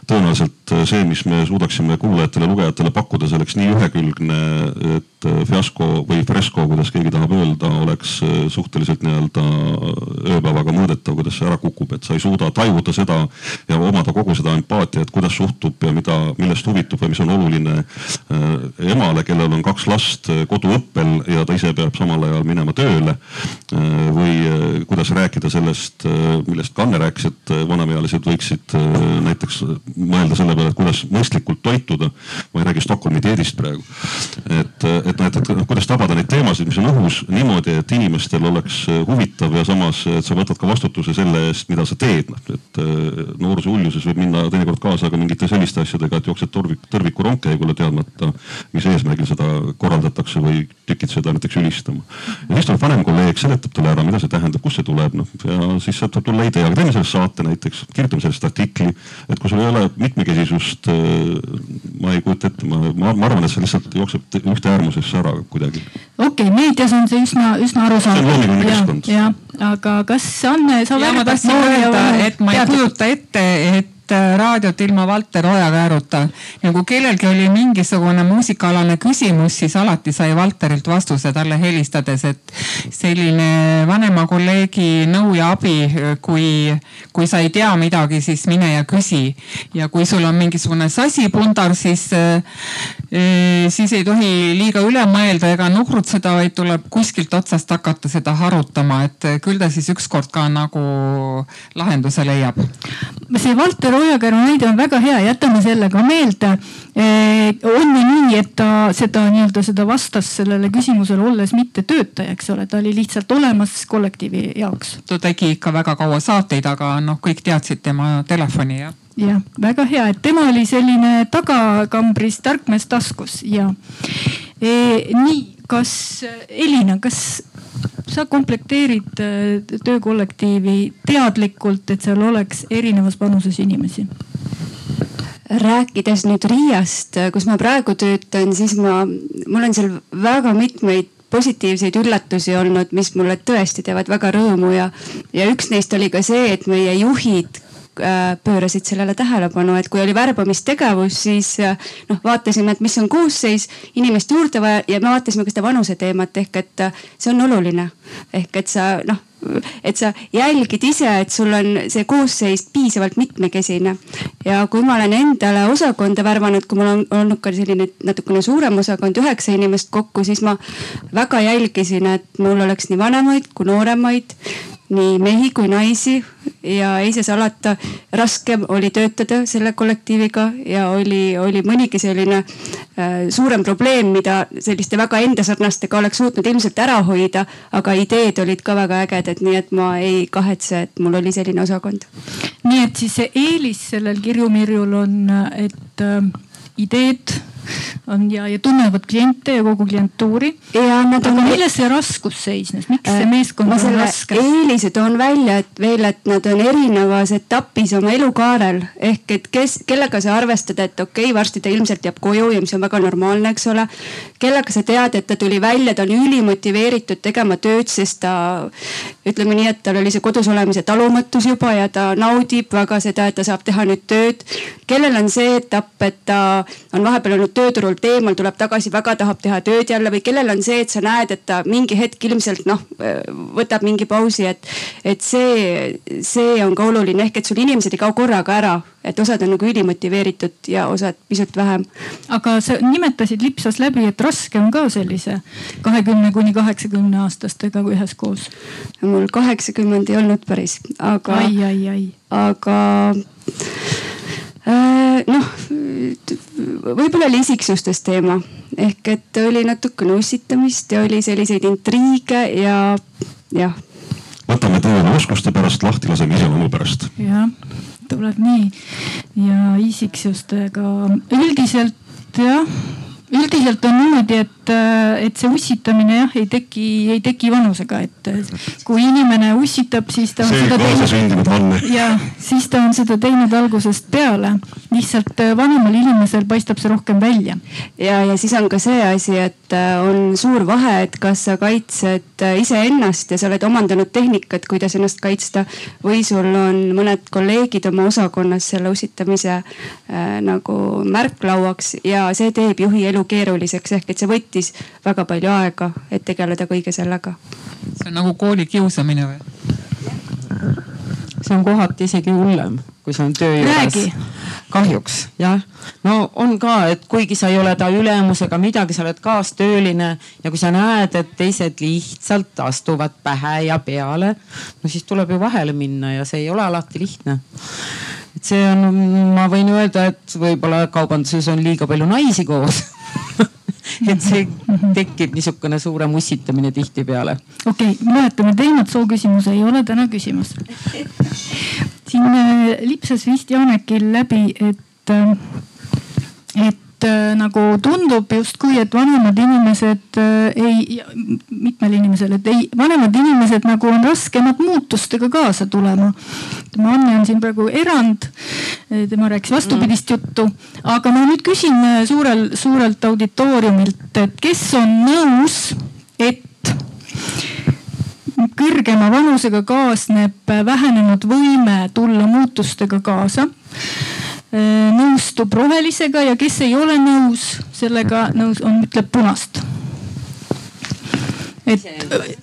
tõenäoliselt see, mis me suudaksime kuulajatele, lugejatele pakkuda, see oleks nii ühekülgne, et fiasko või fresko, kuidas keegi tahab öelda, oleks suhteliselt nii-öelda ööpäevaga mõõdetav, kuidas see ära kukub, et sa ei suuda tajuda seda ja omada kogu seda empaatiat, kuidas suhtub ja mida, millest huvitub ja mis on oluline äh, emale, kellel on kaks last äh, koduõppel ja ta ise peab samal ajal minema tööle. Äh, või kuidas rääkida sellest, millest Kanne rääkis, et vanemaealised võiksid näiteks mõelda selle peale, et kuidas mõistlikult toituda. ma ei räägi Stockholmi dieedist praegu. et, et et, et kuidas tabada neid teemasid, mis on õhus niimoodi, et inimestel oleks huvitav ja samas, et sa võtad ka vastutuse selle eest, mida sa teed, noh, et äh, nooruse uljuses võib minna teinekord kaasa ka mingite selliste asjadega, et jooksed torvik, tõrviku rongkäigule teadmata, mis eesmärgil seda korraldatakse või tükid seda näiteks ülistama. ja siis tuleb vanem kolleeg, seletab talle ära, mida see tähendab, kust see tuleb, noh ja siis sealt võib tulla idee, aga teeme sellest saate näiteks, kirjutame sellest artikli. et kui sul ei ole mitmekesisust, äh, ma ei kujuta ette, ma, ma, ma arvan, et see lihtsalt jookseb ühte äärmusesse ära kuidagi. okei okay,, meedias on see üsna, üsna arusaadav. see on loominguline keskkond. Aga kas Anne, sa ja ma tahtsin öelda, et ma ei kujuta ette, et äh, raadiot ilma Valter Ojakääruta. ja kui kellelgi oli mingisugune muusikaalane küsimus, siis alati sai Valterilt vastuse talle helistades, et selline vanema kolleegi nõu ja abi, kui, kui sa ei tea midagi, siis mine ja küsi. ja kui sul on mingisugune sasipundar, siis, äh, siis ei tohi liiga üle mõelda ega nuhrutseda, vaid tuleb kuskilt otsast hakata seda harutama, et küll ta siis ükskord ka nagu lahenduse leiab. see Valter Ojakäru näide on väga hea, jätame selle ka meelde. on ju nii, et ta seda nii-öelda seda vastas sellele küsimusele olles mitte töötaja, eks ole, ta oli lihtsalt olemas kollektiivi jaoks. ta tegi ikka väga kaua saateid, aga noh, kõik teadsid tema telefoni ja jah, väga hea, et tema oli selline tagakambris tarkmees taskus ja e, nii, kas Elina, kas sa komplekteerid äh, töökollektiivi teadlikult, et seal oleks erinevas vanuses inimesi? rääkides nüüd Riiast, kus ma praegu töötan, siis ma, mul on seal väga mitmeid positiivseid üllatusi olnud, mis mulle tõesti teevad väga rõõmu ja, ja üks neist oli ka see, et meie juhid pöörasid sellele tähelepanu, et kui oli värbamistegevus, siis äh, noh, vaatasime, et mis on koosseis, inimest juurde vaja ja me vaatasime ka seda vanuse teemat ehk et äh, see on oluline. ehk et sa noh, et sa jälgid ise, et sul on see koosseis piisavalt mitmekesine. ja kui ma olen endale osakonda värvanud, kui mul on olnud ka selline natukene suurem osakond, üheksa inimest kokku, siis ma väga jälgisin, et mul oleks nii vanemaid kui nooremaid nii mehi kui naisi ja ei saa salata, raskem oli töötada selle kollektiiviga ja oli, oli mõnigi selline äh, suurem probleem, mida selliste väga endasarnastega oleks suutnud ilmselt ära hoida. aga ideed olid ka väga ägedad, nii et ma ei kahetse, et mul oli selline osakond. nii et siis see eelis sellel Kirju-Mirjul on, et äh, ideed on ja, ja tunnevad kliente ja kogu klientuuri. aga on... milles see raskus seisnes, miks see äh, meeskond on raske? eelise toon välja, et veel, et nad on erinevas etapis oma elukaarel ehk et kes, kellega sa arvestad, et okei okay,, varsti ta ilmselt jääb koju ja mis on väga normaalne, eks ole. kellega sa tead, et ta tuli välja, ta on ülimotiveeritud tegema tööd, sest ta ütleme nii, et tal oli see kodus olemise talumatus juba ja ta naudib väga seda, et ta saab teha nüüd tööd. kellel on see etapp, et ta on vahepeal olnud tööturult eemal, tuleb tagasi, väga tahab teha tööd jälle või kellel on see, et sa näed, et ta mingi hetk ilmselt noh, võtab mingi pausi, et, et see, see on ka oluline ehk et sul inimesed ei kao korraga ära, et osad on nagu ülimotiveeritud ja osad pisut vähem. aga sa nimetasid lipsas läbi, et raske on ka sellise kahekümne kuni kaheksakümne aastastega üheskoos. mul kaheksakümmend ei olnud päris, aga. ai, ai, ai. aga noh, võib-olla oli isiksustes teema ehk et oli natukene ussitamist ja oli selliseid intriige ja jah. võtame tööle oskuste pärast, lahti laseme iseloomu pärast. jah, tuleb nii ja isiksustega üldiselt jah üldiselt on niimoodi, et, äh, et see ussitamine jah, ei teki, ei teki vanusega, et kui inimene ussitab, siis ta on see seda kaasasündinud vanne. ja siis ta on seda teinud algusest peale. Lihtsalt äh, vanemal inimesel paistab see rohkem välja. ja, ja siis on ka see asi, et on suur vahe, et kas sa kaitsed iseennast ja sa oled omandanud tehnikat, kuidas ennast kaitsta või sul on mõned kolleegid oma osakonnas selle ussitamise äh, nagu märklauaks ja see teeb juhi elu keeruliseks ehk et see võttis väga palju aega, et tegeleda kõige sellega. see on nagu koolikiusamine või? see on kohati isegi hullem, kui see on töö juures. kahjuks jah, no on ka, et kuigi sa ei ole ta ülemus ega midagi, sa oled kaastööline ja kui sa näed, et teised lihtsalt astuvad pähe ja peale, no siis tuleb ju vahele minna ja see ei ole alati lihtne et see on, ma võin öelda, et võib-olla kaubanduses on liiga palju naisi koos et see tekib niisugune suurem ussitamine tihtipeale. okei okay,, vahetame teemat, sooküsimus ei ole täna küsimus. Siin äh, lipsas vist Janekil läbi, et, äh, et äh, nagu tundub justkui, et vanemad inimesed ei, mitmel inimesel, et ei, vanemad inimesed nagu on raskemad muutustega kaasa tulema. tema Anne on siin praegu erand. tema rääkis vastupidist mm. juttu, aga ma nüüd küsin suurel, suurelt auditooriumilt, et kes on nõus, et kõrgema vanusega kaasneb vähenenud võime tulla muutustega kaasa nõustub rohelisega ja kes ei ole nõus sellega nõus on, ütleb punast. et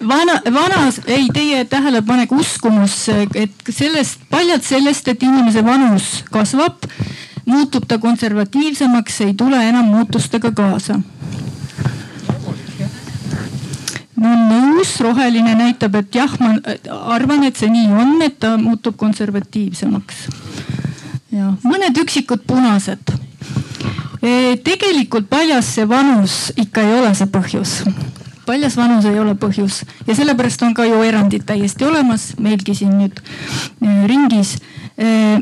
vana, vanas, ei teie tähelepanek, uskumus, et sellest, paljalt sellest, et inimese vanus kasvab, muutub ta konservatiivsemaks, ei tule enam muutustega kaasa ma olen nõus, roheline näitab, et jah, ma arvan, et see nii on, et ta muutub konservatiivsemaks ja mõned üksikud punased. E, tegelikult paljas see vanus ikka ei ole see põhjus paljas vanus ei ole põhjus ja sellepärast on ka ju erandid täiesti olemas, meilgi siin nüüd e, ringis. E,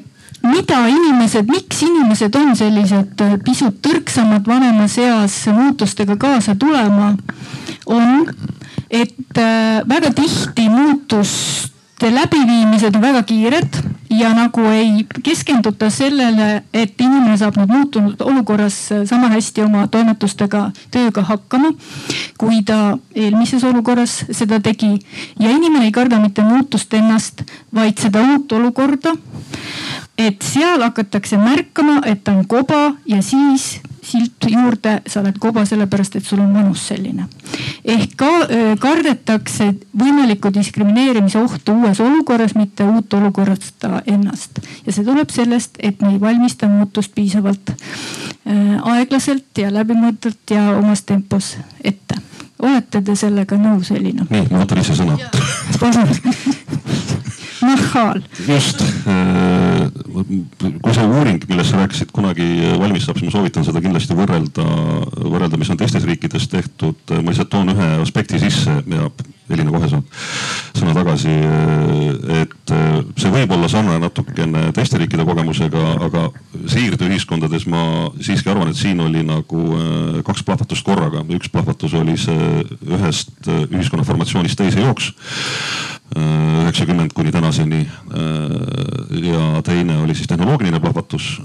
mida inimesed, miks inimesed on sellised pisut tõrksamad vanemas eas muutustega kaasa tulema, on, et väga tihti muutust läbiviimised on väga kiired ja nagu ei keskenduta sellele, et inimene saab nüüd muutunud olukorras sama hästi oma toimetustega, tööga hakkama, kui ta eelmises olukorras seda tegi. ja inimene ei karda mitte muutust ennast, vaid seda uut olukorda. et seal hakatakse märkama, et ta on koba ja siis silt juurde, sa oled koba sellepärast, et sul on vanus selline. ehk ka kardetakse võimalikku diskrimineerimise ohtu uues olukorras, mitte uut olukorda ennast. ja see tuleb sellest, et me ei valmista muutust piisavalt aeglaselt ja läbimõeldult ja omas tempos ette. olete te sellega nõus, Elina? nii, ma võtan ise sõna. palun nahhaal. just, äh, kui see uuring, millest sa rääkisid, kunagi valmis saab, siis ma soovitan seda kindlasti võrrelda, võrrelda, mis on teistes riikides tehtud. ma lihtsalt toon ühe aspekti sisse ja Elina kohe saab sõna tagasi. et äh, see võib olla sarnane natukene teiste riikide kogemusega, aga siirdeühiskondades ma siiski arvan, et siin oli nagu äh, kaks plahvatust korraga. üks plahvatus oli see ühest ühiskonna formatsioonist teise jooks üheksakümmend kuni tänaseni. Ja teine oli siis tehnoloogiline plahvatus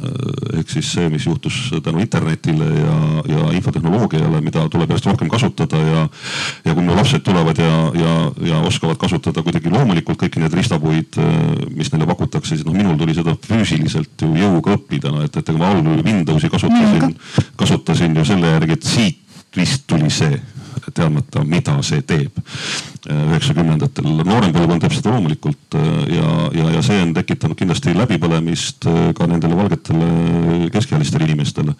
ehk siis see, mis juhtus tänu internetile ja, ja infotehnoloogiale, mida tuleb järjest rohkem kasutada ja. ja kui mu lapsed tulevad ja, ja, ja oskavad kasutada kuidagi loomulikult kõiki neid ristapuid, äh, mis neile pakutakse, siis noh, minul tuli seda füüsiliselt ju jõuga õppida, no et, et ega ma all Windowsi kasutasin, kasutasin ju selle järgi, et siit vist tuli see teadmata, mida see teeb üheksakümnendatel. noorem põlvkond teeb seda loomulikult äh, ja, ja, ja see on tekitanud kindlasti läbipõlemist äh, ka nendele valgetele keskealistele inimestele.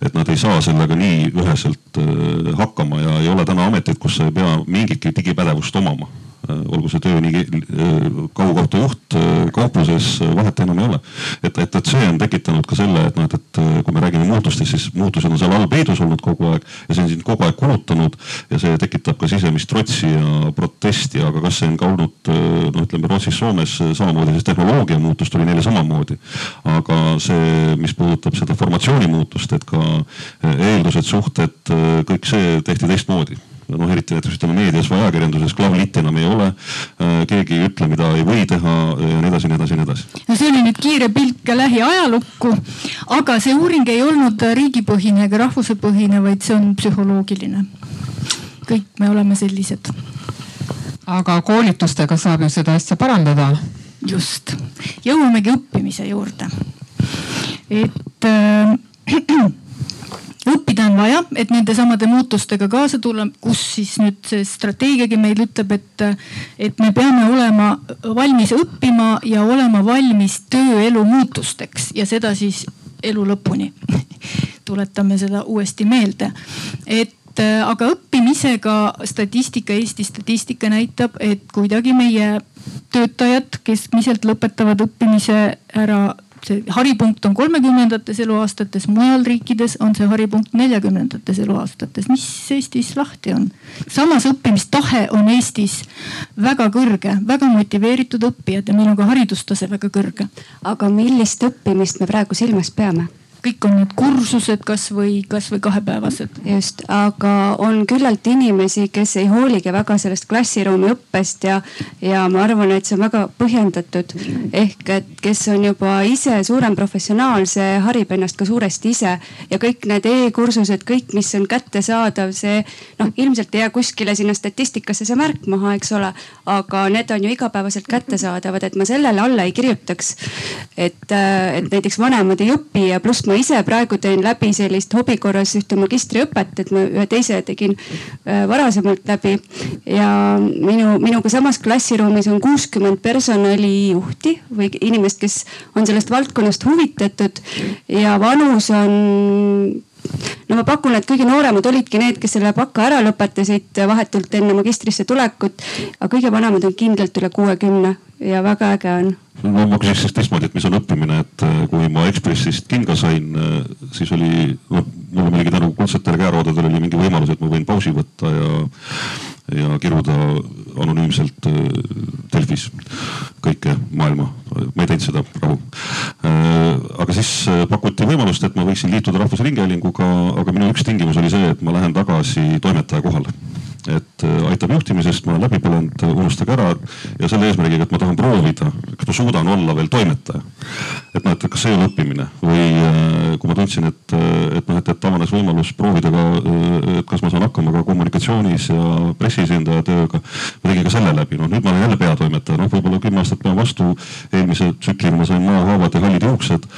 et nad ei saa sellega nii üheselt äh, hakkama ja ei ole täna ameteid, kus sa ei pea mingitki digipädevust omama Äh, olgu see töö nii äh, kaugohtu juht äh, kaupluses, vahet enam ei ole. et, et, et see on tekitanud ka selle, et noh, et, et kui me räägime muutustest, siis muutused on seal all peidus olnud kogu aeg ja see on sind kogu aeg kulutanud ja see tekitab ka sisemist trotsi ja protesti, aga kas see on ka olnud noh, ütleme Rootsis, Soomes samamoodi, siis tehnoloogia muutus tuli neile samamoodi. aga see, mis puudutab seda formatsiooni muutust, et ka eeldused, suhted, kõik see tehti teistmoodi noh, eriti näiteks ütleme meedias või ajakirjanduses klavlitti enam ei ole. keegi ei ütle, mida ei või teha ja nii edasi, nii edasi, nii edasi. no see oli nüüd kiire pilk lähiajalukku, aga see uuring ei olnud riigipõhine ega rahvusepõhine, vaid see on psühholoogiline. kõik me oleme sellised. aga koolitustega saab ju seda asja parandada. just, jõuamegi õppimise juurde. et äh, õppida on vaja, et nende samade muutustega kaasa tulla, kus siis nüüd see strateegiagi meil ütleb, et, et me peame olema valmis õppima ja olema valmis tööelu muutusteks ja seda siis elu lõpuni. Tuletame seda uuesti meelde, et aga õppimisega statistika, Eesti statistika näitab, et kuidagi meie töötajad keskmiselt lõpetavad õppimise ära see haripunkt on kolmekümnendates eluaastates, mujal riikides on see haripunkt neljakümnendates eluaastates. mis Eestis lahti on? samas õppimistahe on Eestis väga kõrge, väga motiveeritud õppijad ja meil on ka haridustase väga kõrge. aga millist õppimist me praegu silmas peame? Kõik on need kursused kasvõi, kasvõi kahepäevased. just, aga on küllalt inimesi, kes ei hooligi väga sellest klassiruumi õppest ja, ja ma arvan, et see on väga põhjendatud. ehk et kes on juba ise suurem professionaal, see harib ennast ka suuresti ise ja kõik need e-kursused, kõik, mis on kättesaadav, see noh, ilmselt ei jää kuskile sinna statistikasse see märk maha, eks ole. aga need on ju igapäevaselt kättesaadavad, et ma sellele alla ei kirjutaks. et, et näiteks vanemad ei õpi ja pluss ma ise praegu teen läbi sellist hobi korras ühte magistriõpet, et ma ühe teise tegin äh, varasemalt läbi. ja minu, minuga samas klassiruumis on kuuskümmend personalijuhti või inimest, kes on sellest valdkonnast huvitatud ja vanus on no ma pakun, et kõige nooremad olidki need, kes selle baka ära lõpetasid vahetult enne magistrisse tulekut. aga kõige vanemad on kindlalt üle kuuekümne ja väga äge on. no ma küsiks siis teistmoodi, et mis on õppimine, et äh, kui ma Ekspressist kinga sain, äh, siis oli, noh mul muidugi tänu kuldsetele käeroodadele oli mingi võimalus, et ma võin pausi võtta ja, ja kiruda anonüümselt äh, Delfis kõike maailma. ma ei teinud seda, rahu. aga siis pakuti võimalust, et ma võiksin liituda Rahvusringhäälinguga, aga minu üks tingimus oli see, et ma lähen tagasi toimetaja kohale et äh, aitab juhtimisest, ma olen läbi põlenud, unustage ära ja selle eesmärgiga, et ma tahan proovida, kas ma suudan olla veel toimetaja. et noh, et kas see on õppimine või äh, kui ma tundsin, et, äh, et noh, et, et avanes võimalus proovida ka, et kas ma saan hakkama ka kommunikatsioonis ja pressiesindaja tööga. ma tegin ka selle läbi, noh nüüd ma olen jälle peatoimetaja, noh võib-olla kümme aastat pean vastu. eelmise tsüklina ma sain maohaavad ja hallid juuksed.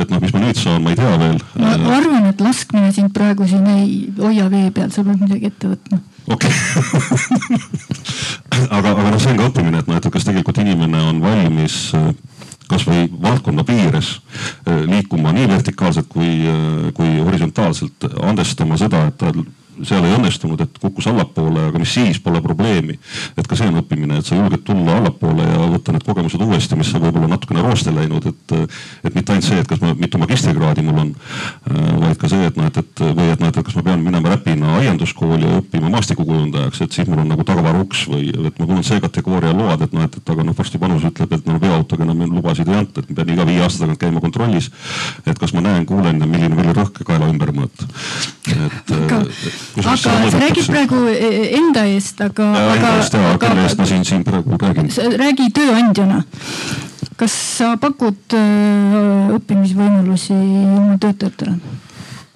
et noh, mis ma nüüd saan, ma ei tea veel. ma arvan, et laskmine sind praegu siin ei hoia vee peal, sa pead midagi ette võtma okei okay. aga, aga noh, see on ka õppimine, et noh, et kas tegelikult inimene on valmis äh, kasvõi valdkonna piires äh, liikuma nii vertikaalselt kui, äh, kui horisontaalselt, andestama seda, et tal seal ei õnnestunud, et kukkus allapoole, aga mis siis, pole probleemi. et ka see on õppimine, et sa julged tulla allapoole ja võtta need kogemused uuesti, mis on võib-olla natukene rooste läinud, et, et mitte ainult see, et kas ma, mitu magistrikraadi mul on, vaid ka see, et noh, et, et või et noh, et kas ma pean minema Räpina aianduskooli ja õppima maastikukujundajaks, et siis mul on nagu tagavarauks või et mul on C-kategooria load, et noh, et, et aga noh, varsti panus ütleb, et no veoautoga enam lubasid ei anta, et ma pean iga viie aasta tagant käima kontrollis. et kas ma näen, kuulen ja milline vererõhk kaela ümber mõõta. et aga sa räägid praegu e, e, enda eest, aga. enda eest ja, kelle eest ma siin, siin praegu räägin. räägi tööandjana. kas sa pakud õppimisvõimalusi oma töötajatele?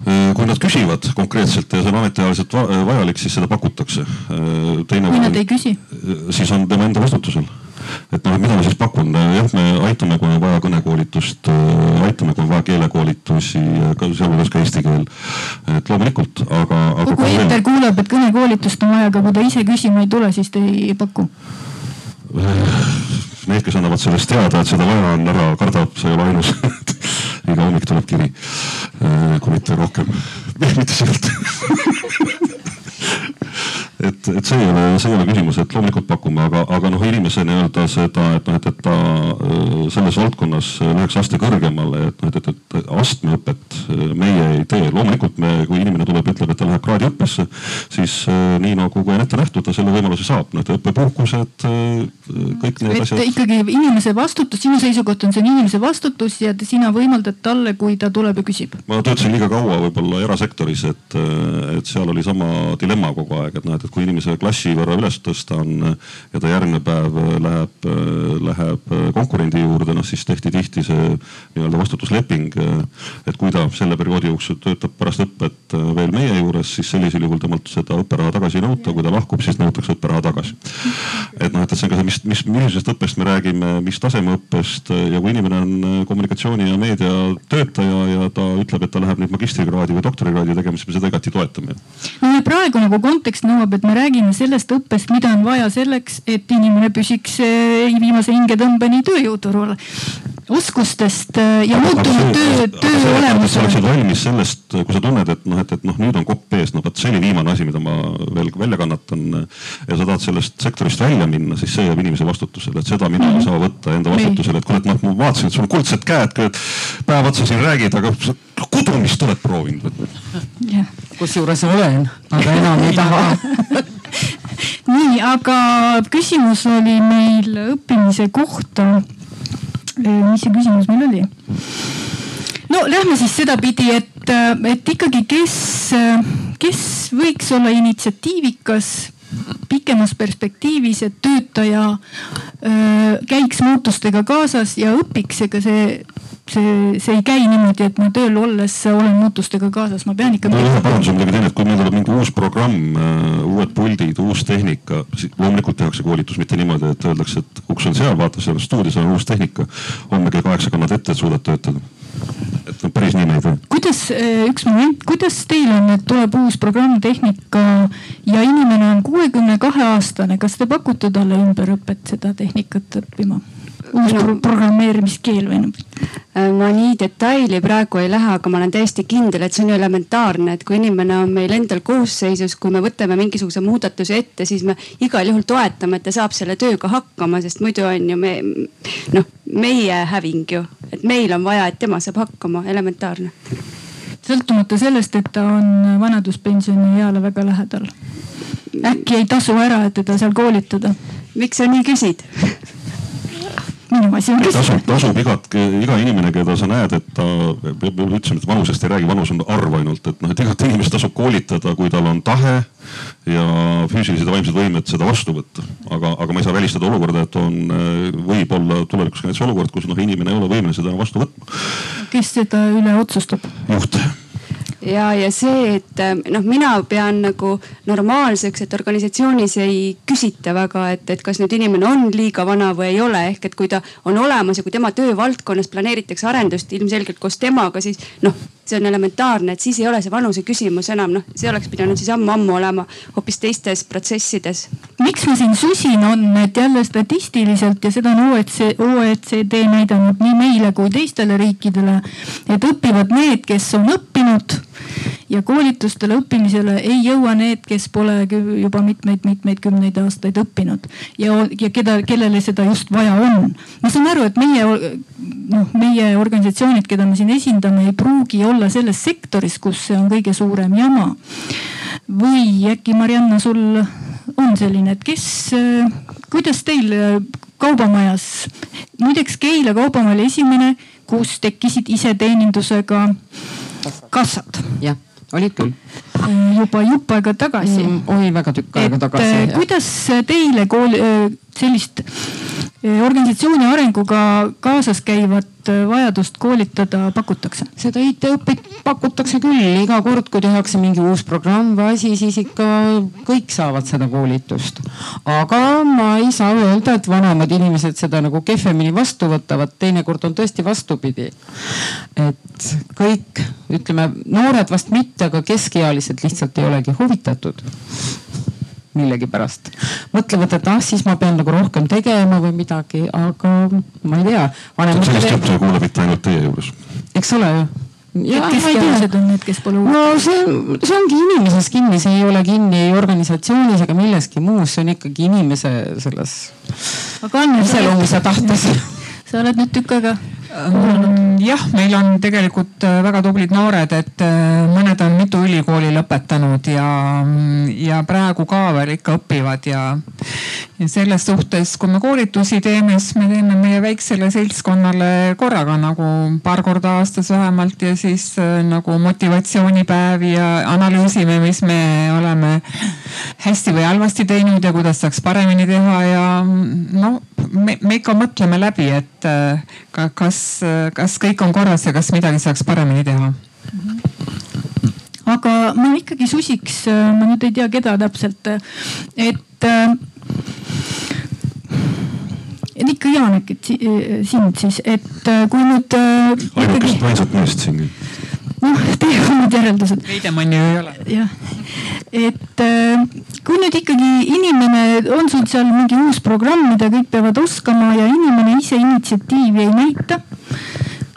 kui nad küsivad konkreetselt ja see on ametiajaliselt vajalik, siis seda pakutakse. kui nad ei küsi? siis on tema enda vastutusel et noh, mida ma siis pakun, jah, me aitame, kui on vaja kõnekoolitust, äh, aitame, kui on vaja keelekoolitusi, sealhulgas ka eesti keel. et loomulikult, aga, aga. kogu eeter kuuleb, et kõnekoolitust on vaja, aga kui ta ise küsima ei tule, siis te ei paku. Need, kes annavad sellest teada, et seda vaja on, ära kardab, sa ei ole ainus. Iga hommik tuleb kiri, äh, kui mitte rohkem, mitte sealt et, et see ei ole, see ei ole küsimus, et loomulikult pakume, aga, aga noh, inimese nii-öelda seda, et noh, et, et ta selles valdkonnas läheks aste kõrgemale, et noh, et, et, et astmeõpet meie ei tee. loomulikult me, kui inimene tuleb, ütleb, et ta läheb kraadiõppesse, siis nii nagu kui on ette nähtud, ta selle võimaluse saab, noh õppepuhkused, kõik need asjad. ikkagi inimese vastutus, sinu seisukoht on, see on inimese vastutus ja sina võimaldad talle, kui ta tuleb ja küsib. ma töötasin liiga kaua võib-olla erasektoris, et, et seal oli sama dilemma kogu aeg, et noh, et, et kui inimese klassi võrra üles tõsta on ja ta järgmine päev läheb, läheb konkurendi juurde, noh siis tehti tihti see nii-öelda vastutusleping. et kui ta selle perioodi jooksul töötab pärast õpet veel meie juures, siis sellisel juhul temalt seda õpperaha tagasi ei nõuta, kui ta lahkub, siis nõutakse õpperaha tagasi. et noh, et, et see on ka see, mis, mis, millisest õppest me räägime, mis tasemeõppest ja kui inimene on kommunikatsiooni ja meedia töötaja ja ta ütleb, et ta läheb nüüd magistrikraadi või doktorikraadi tegema, siis me seda igati toetame. no praegu nagu kontekst nõuab, et me räägime sellest õppest, mida on vaja selleks, et inimene püsiks eh, viimase hingetõmbeni tööjõuturul oskustest äh, ja muutunud töö, töö olemusele. sa oleksid valmis sellest, kui sa tunned, et noh, et, et noh, nüüd on kopp ees, no vot see oli viimane asi, mida ma veel välja kannatan. ja sa tahad sellest sektorist välja minna, siis see jääb inimese vastutusele, et seda mina ei saa võtta enda vastutusele, et kuule, et noh, ma vaatasin, et sul on kuldsed käed, päev otsa siin räägid, aga kudumist oled proovinud yeah.? kusjuures olen, aga enam ei taha nii, aga küsimus oli meil õppimise kohta mis see küsimus meil oli? no lähme siis sedapidi, et, et ikkagi, kes, kes võiks olla initsiatiivikas pikemas perspektiivis, et töötaja öö, käiks muutustega kaasas ja õpiks, ega see see, see ei käi niimoodi, et ma tööl olles olen muutustega kaasas, ma pean ikka. no ühe paranduse midagi teine, et kui meil tuleb mingi uus programm, äh, uued puldid, uus tehnika, siis loomulikult tehakse koolitus, mitte niimoodi, et öeldakse, et uks on seal, vaata seal stuudios on uus tehnika. homme kell kaheksa kannad ette, et suudad töötada. et no päris nii me ei tee. kuidas, äh, üks moment, kuidas teil on, et tuleb uus programm, tehnika ja inimene on kuuekümne kahe aastane, kas te pakute talle ümberõpet seda tehnikat õppima? Uus no, programmeerimiskeel või noh? ma nii detaili praegu ei lähe, aga ma olen täiesti kindel, et see on ju elementaarne, et kui inimene on meil endal koosseisus, kui me võtame mingisuguse muudatuse ette, siis me igal juhul toetame, et ta saab selle tööga hakkama, sest muidu on ju me noh, meie häving ju, et meil on vaja, et tema saab hakkama, elementaarne. sõltumata sellest, et ta on vanaduspensioni eale väga lähedal. äkki ei tasu ära, et teda seal koolitada? miks sa nii küsid minu asi on tasub, tasub igat, iga inimene, keda sa näed, et ta, me ütlesime, et vanusest ei räägi, vanus on arv ainult, et noh, et igat inimest tasub koolitada, kui tal on tahe ja füüsilised ja vaimsed võimed seda vastu võtta. aga, aga ma ei saa välistada olukorda, et on, võib olla tulevikus ka näiteks olukord, kus noh, inimene ei ole võimeline seda vastu võtma. kes seda üle otsustab? juht ja, ja see, et äh, noh, mina pean nagu normaalseks, et organisatsioonis ei küsita väga, et, et kas nüüd inimene on liiga vana või ei ole, ehk et kui ta on olemas ja kui tema töövaldkonnas planeeritakse arendust ilmselgelt koos temaga, siis noh see on elementaarne, et siis ei ole see vanuse küsimus enam, noh, see oleks pidanud siis ammu-ammu olema hoopis teistes protsessides. miks ma siin susin, on, et jälle statistiliselt ja seda on OECD, OECD näidanud nii meile kui teistele riikidele, et õpivad need, kes on õppinud ja koolitustele õppimisele ei jõua need, kes pole juba mitmeid-mitmeid kümneid aastaid õppinud ja, ja keda, kellele seda just vaja on. ma saan aru, et meie noh, meie organisatsioonid, keda me siin esindame, ei pruugi olla selles sektoris, kus see on kõige suurem jama. või äkki Marianna, sul on selline, et kes, kuidas teil kaubamajas, muideks Keila kaubamaja oli esimene, kus tekkisid iseteenindusega kassad. jah olid küll. juba jupp aega tagasi mm,. oi, väga tükk aega tagasi. Eh, kuidas teile kooli, eh, sellist eh, organisatsiooni arenguga kaasas käivat vajadust koolitada pakutakse? seda IT-õpet pakutakse küll iga kord, kui tehakse mingi uus programm või asi, siis ikka kõik saavad seda koolitust. aga ma ei saa öelda, et vanemad inimesed seda nagu kehvemini vastu võtavad, teinekord on tõesti vastupidi. et kõik, ütleme noored vast mitte, aga keskealised lihtsalt ei olegi huvitatud millegipärast. mõtlevad, et ah, siis ma pean nagu rohkem tegema või midagi, aga ma ei tea. sellist juttu kuuleb mitte ainult teie juures. eks ole ju kes teadlased on need, kes pole uurinud? no see, see ongi inimeses kinni, see ei ole kinni ei organisatsioonis ega milleski muus, see on ikkagi inimese selles iseloomus ja tahtes. sa oled nüüd tükk aega Mm, jah, meil on tegelikult äh, väga tublid noored, et äh, mõned on ülikooli lõpetanud ja, ja praegu ka veel ikka õpivad ja, ja selles suhtes, kui me koolitusi teeme, siis me teeme meie väiksele seltskonnale korraga nagu paar korda aastas vähemalt ja siis äh, nagu motivatsioonipäevi ja analüüsime, mis me oleme hästi või halvasti teinud ja kuidas saaks paremini teha ja no me, me ikka mõtleme läbi, et kas kas, kas kõik on korras ja kas midagi saaks paremini teha? Aga ma ikkagi susiks, ma nüüd ei tea, keda täpselt, et äh, ikka Janek, et sind siis, et äh, kui nüüd äh,. ainukest ainsat meest siin noh, teie omad järeldused. Veidemanni ju ei ole. jah, et äh, kui nüüd ikkagi inimene, on sul seal mingi uus programm, mida kõik peavad oskama ja inimene ise initsiatiivi ei näita.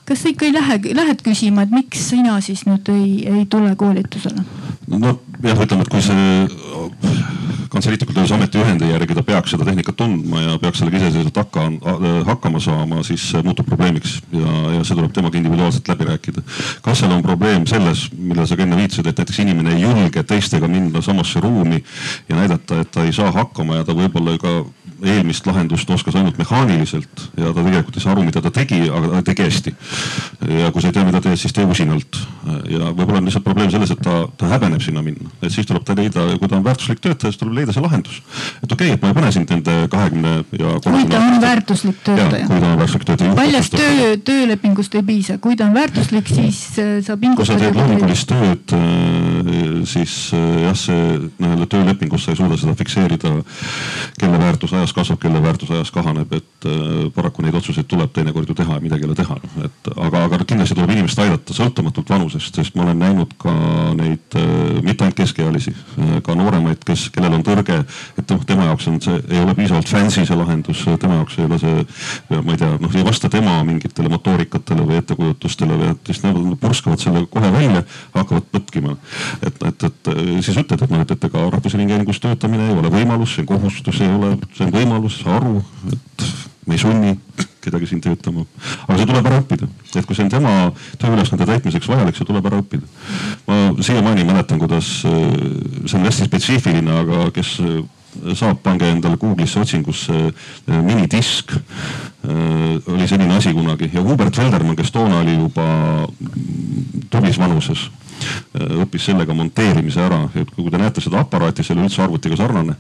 Kas sa ikka ei lähe, lähed küsima, et miks sina siis nüüd ei, ei tule koolitusele? no jah, ütleme, et kui see kantseliitlikult öeldes ametiühendi järgi ta peaks seda tehnikat tundma ja peaks sellega iseseisvalt hakka, hakkama saama, siis see muutub probleemiks ja, ja see tuleb temaga individuaalselt läbi rääkida. kas seal on probleem selles, millele sa ka enne viitasid, et näiteks inimene ei julge teistega minna samasse ruumi ja näidata, et ta ei saa hakkama ja ta võib-olla ka eelmist lahendust oskas ainult mehaaniliselt ja ta tegelikult ei saa aru, mida ta tegi, aga ta tegi hästi. ja kui sa ei tea, mida teed, siis tee usinalt. ja võib-olla on lihtsalt probleem selles, et ta, ta häbeneb sinna minna, et siis tuleb ta leida, kui ta on väärtuslik töötaja, siis tuleb leida see lahendus. et okei okay,, et ma ei pane sind nende kahekümne ja. kui ta on väärtuslik töötaja. kui ta on väärtuslik töötaja. paljast töö, töölepingust ei piisa, kui ta on väärtuslik, siis äh, sa pingutad. kui sa teed loomingulist tööd, äh, siis äh, jah, see nii-öelda töölepingus sa ei suuda seda fikseerida, kelle väärtus ajas kasvab, kelle väärtus ajas kahaneb, et paraku neid otsuseid tuleb teinekord ju teha ja midagi ei ole teha. et aga, aga kindlasti tuleb inimest aidata sõltumatult vanusest, sest ma olen näinud ka neid mitte ainult keskealisi, ka nooremaid, kes, kellel on tõrge, et noh, tema jaoks on see, ei ole piisavalt fancy see lahendus, tema jaoks ei ole see, ma ei tea, noh ei vasta tema mingitele motoorikatele või ettekujutustele või et siis nad purskavad selle kohe välja, hakkavad põtkima. et, et, et siis ütled, et noh, et, et ega Rahvusringhäälingus töötamine ei ole võimalus, see on kohustus, ei ole, see on võimalus, saa aru, et me ei sunni kedagi siin töötama. aga see tuleb ära õppida, et kui see on tema tööülesande täitmiseks vajalik, see tuleb ära õppida. ma siiamaani mäletan, kuidas äh, see on hästi spetsiifiline, aga kes äh, saab, pange endale Google'isse otsingusse äh, minidisk. oli selline asi kunagi ja Hubert Veldermann, kes toona oli juba tublis vanuses õppis sellega monteerimise ära, et kui te näete seda aparaati, see oli üldse arvutiga sarnane.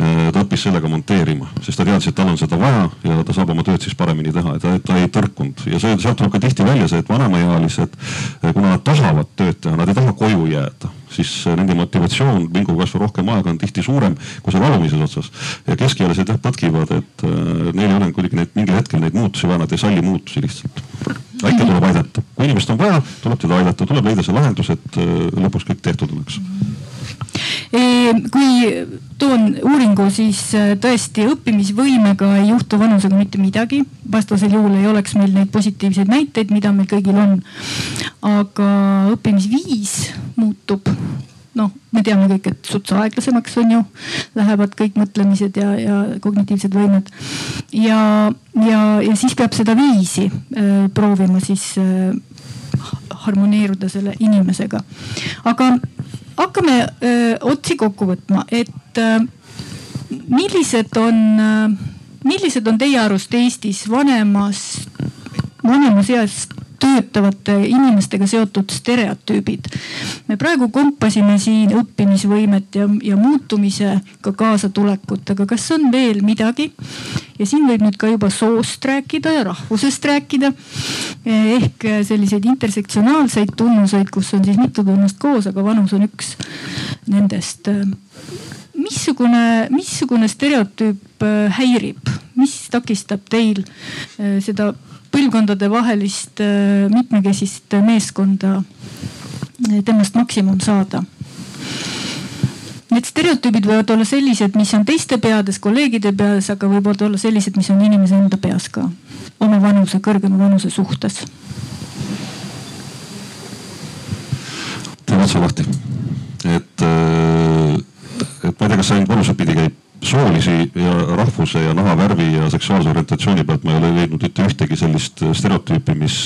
Äh, ta õppis sellega monteerima, sest ta teadis, et tal on seda vaja ja ta saab oma tööd siis paremini teha, et ta, ta ei tõrkunud ja see, sealt tuleb ka tihti välja see, et vanemaealised, äh, kuna nad tahavad tööd teha, nad ei taha koju jääda siis nende motivatsioon minguga kasvõi rohkem aega on tihti suurem kui seal alumises otsas. ja keskealised jah põtkivad, et äh, neil ei ole kuidagi neid mingil hetkel neid muutusi vaja, nad ei salli muutusi lihtsalt. Ikka tuleb aidata, kui inimest on vaja, tuleb teda aidata, tuleb leida see lahendus, et äh, lõpuks kõik tehtud oleks kui toon uuringu, siis äh, tõesti õppimisvõimega ei juhtu vanusega mitte midagi. vastasel juhul ei oleks meil neid positiivseid näiteid, mida meil kõigil on. aga õppimisviis muutub noh, me teame kõik, et sutsa aeglasemaks on ju, lähevad kõik mõtlemised ja, ja kognitiivsed võimed. ja, ja, ja siis peab seda viisi äh, proovima siis äh, harmoneeruda selle inimesega. aga hakkame öö, otsi kokku võtma, et öö, millised on, millised on teie arust Eestis vanemas, vanemas eas töötavate inimestega seotud stereotüübid. me praegu kompasime siin õppimisvõimet ja, ja muutumisega kaasatulekut, aga kas on veel midagi? ja siin võib nüüd ka juba soost rääkida ja rahvusest rääkida. ehk selliseid intersektsionaalseid tunnuseid, kus on siis mitu tunnust koos, aga vanus on üks nendest missugune, missugune stereotüüp häirib, mis takistab teil seda põlvkondade vahelist äh, mitmekesist meeskonda äh, temast maksimum saada. Need stereotüübid võivad olla sellised, mis on teiste peades, kolleegide peas, aga võivad olla sellised, mis on inimese enda peas ka oma vanuse, kõrgema vanuse suhtes otsa lahti. et, et ma ei tea, kas see ainult vanuse pidi käib soolisi ja rahvuse ja nahavärvi ja seksuaalse orientatsiooni pealt ma ei ole leidnud mitte ühtegi sellist stereotüüpi, mis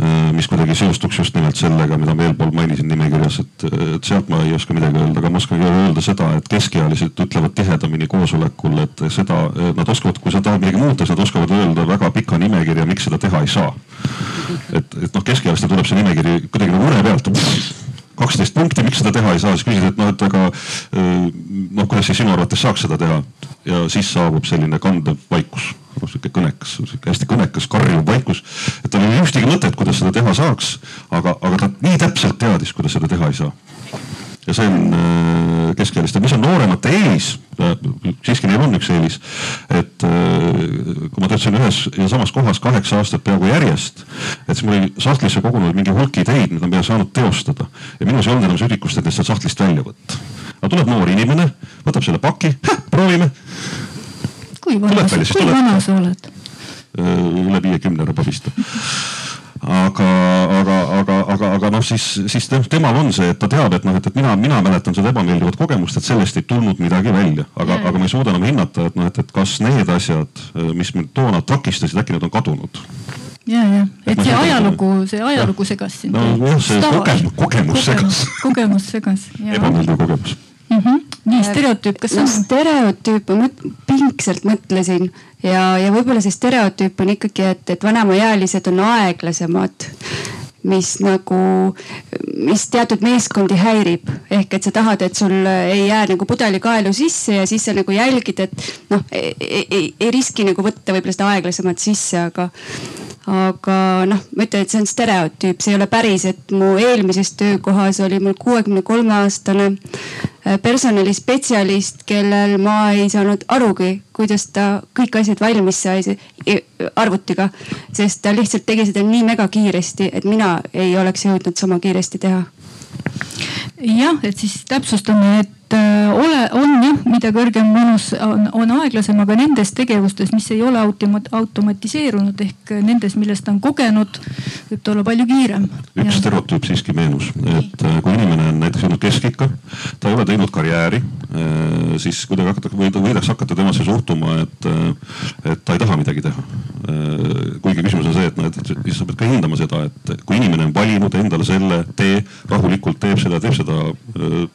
Äh, mis kuidagi seostuks just nimelt sellega, mida ma eelpool mainisin nimekirjas, et, et sealt ma ei oska midagi öelda, aga ma oskan öelda seda, et keskealised ütlevad tihedamini koosolekul, et seda, nad oskavad, kui sa tahad midagi muuta, siis nad oskavad öelda väga pika nimekirja, miks seda teha ei saa. et, et noh, keskealistel tuleb see nimekiri kuidagi nagu une pealt kaksteist punkti, miks seda teha ei saa, siis küsid, et noh, et aga äh, noh, kuidas siis sinu arvates saaks seda teha ja siis saabub selline kandev vaikus noh sihuke kõnekas, sihuke hästi kõnekas, karjuv vaikus. et tal ei ole ühtegi mõtet, kuidas seda teha saaks, aga, aga ta nii täpselt teadis, kuidas seda teha ei saa. Ja see on äh, keskealistel, mis on nooremate eelis, äh, siiski neil on üks eelis, et äh, kui ma töötasin ühes ja samas kohas kaheksa aastat peaaegu järjest, et siis mul oli sahtlisse kogunenud mingi hulk ideid, mida ma ei saanud teostada ja minus ei olnud enam südikust, et neid sealt sahtlist välja võtta. aga tuleb noor inimene, võtab selle paki, proovime kui vana, sa oled? üle viiekümne juba vist aga, aga, aga, aga, aga noh, siis, siis temal on see, et ta teab, et noh, et, et mina, mina mäletan seda ebameeldivat kogemust, et sellest ei tulnud midagi välja, aga, aga ma ei suuda enam hinnata, et noh, et, et kas need asjad, mis mind toona takistasid, äkki need on kadunud ja, ja, et see ajalugu, see ajalugu segas sind. nojah, see kogemus, kogemus segas. kogemus segas. ebameeldiv kogemus mm. -hmm. Nii stereotüüp, kas no, on? stereotüüp, ma pingsalt mõtlesin ja, ja võib-olla see stereotüüp on ikkagi, et, et vanemaealised on aeglasemad mis nagu, mis teatud meeskondi häirib. ehk et sa tahad, et sul ei jää nagu pudelikaelu sisse ja siis sa nagu jälgid, et noh, ei, ei, ei riski nagu võtta võib-olla seda aeglasemat sisse, aga aga noh, ma ütlen, et see on stereotüüp, see ei ole päris, et mu eelmises töökohas oli mul kuuekümne kolme aastane äh, personalispetsialist, kellel ma ei saanud arugi, kuidas ta kõik asjad valmis sai arvutiga. sest ta lihtsalt tegi seda nii megakiiresti, et mina ei oleks jõudnud sama kiiresti teha jah, et siis täpsustame, et Äh, ole, on jah, mida kõrgem vanus on, on aeglasem, aga nendes tegevustes, mis ei ole automat, automatiseerunud ehk nendes, millest ta on kogenud, võib ta olla palju kiirem. üks stereotüüp siiski meenus, et äh, kui inimene on näiteks jõudnud keskikka, ta ei ole teinud karjääri, äh, siis kuidagi hakata, võidakse hakata temasse suhtuma, et, et ta ei taha midagi teha. kuigi küsimus on see, et noh, et siis sa pead ka hindama seda, et kui inimene on valinud endale selle tee, rahulikult teeb seda, teeb seda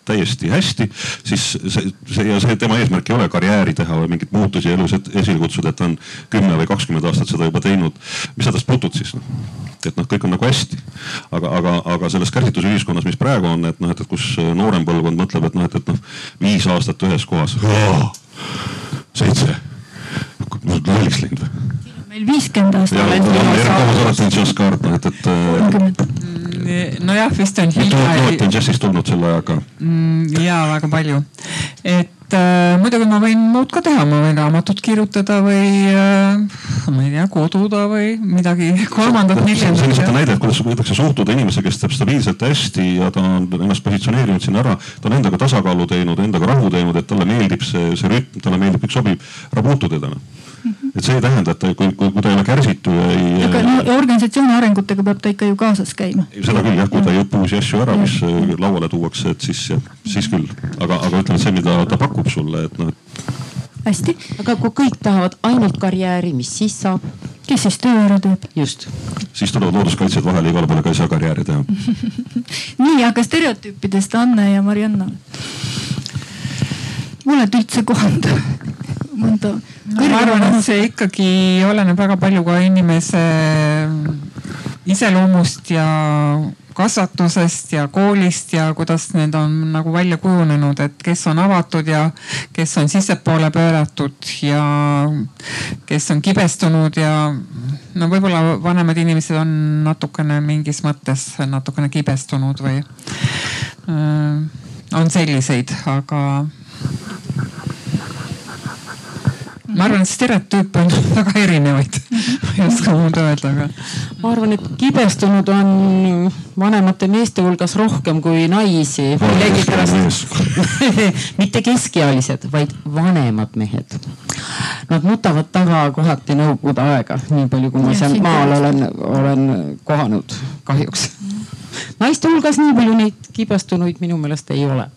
täiesti hästi siis see, see ja see tema eesmärk ei ole karjääri teha või mingeid muutusi elus esile kutsuda, et ta on kümme või kakskümmend aastat seda juba teinud. mis sa tast putud siis noh? et noh, kõik on nagu hästi. aga, aga, aga selles kärsitus ühiskonnas, mis praegu on, et noh, et, et kus noorem põlvkond mõtleb, et noh, et, et noh viis aastat ühes kohas. seitse, lolliks läinud või? meil viiskümmend aastat. noh kolmkümmend nojah, vist on hilja. olete džässist tulnud selle ajaga mm,? ja väga palju, et äh, muidugi ma võin muud ka teha, ma võin raamatut kirjutada või äh, ma ei tea, koduda või midagi kolmandat, see on lihtsalt näide, kuidas võidakse suhtuda inimese, kes teeb stabiilselt hästi ja ta on ennast positsioneerinud sinna ära. ta on endaga tasakaalu teinud, endaga rahu teinud, et talle meeldib see, see rütm, talle meeldib, kõik sobib, ära puutu teda et see ei tähenda, et ta, kui, kui, kui ta ei ole kärsitu ja ei. aga no organisatsiooni arengutega peab ta ikka ju kaasas käima. seda küll jah, kui ta ei õpi uusi asju ära, mis äh, lauale tuuakse, et siis, siis küll, aga, aga ütleme, see, mida ta pakub sulle, et noh hästi. aga kui kõik tahavad ainult karjääri, mis siis saab? kes siis töö ära teeb? just. siis tulevad looduskaitsjad vahele, igale poole ka ei saa karjääri teha nii, aga stereotüüpidest Anne ja Marianna. oled üldse kohanud mõnda ma arvan, et see ikkagi oleneb väga palju ka inimese iseloomust ja kasvatusest ja koolist ja kuidas need on nagu välja kujunenud, et kes on avatud ja kes on sissepoole pööratud ja kes on kibestunud ja no võib-olla vanemad inimesed on natukene mingis mõttes natukene kibestunud või äh, on selliseid, aga ma arvan, et stereotüüpe on väga erinevaid ma ei oska muud öelda, aga. ma arvan, et kibestunud on vanemate meeste hulgas rohkem kui naisi. millegipärast mitte keskealised, vaid vanemad mehed. Nad nutavad taga kohati nõukogude aega, nii palju kui ma seal maal olen, olen kohanud kahjuks naiste hulgas nii palju neid kibestunuid minu meelest ei ole.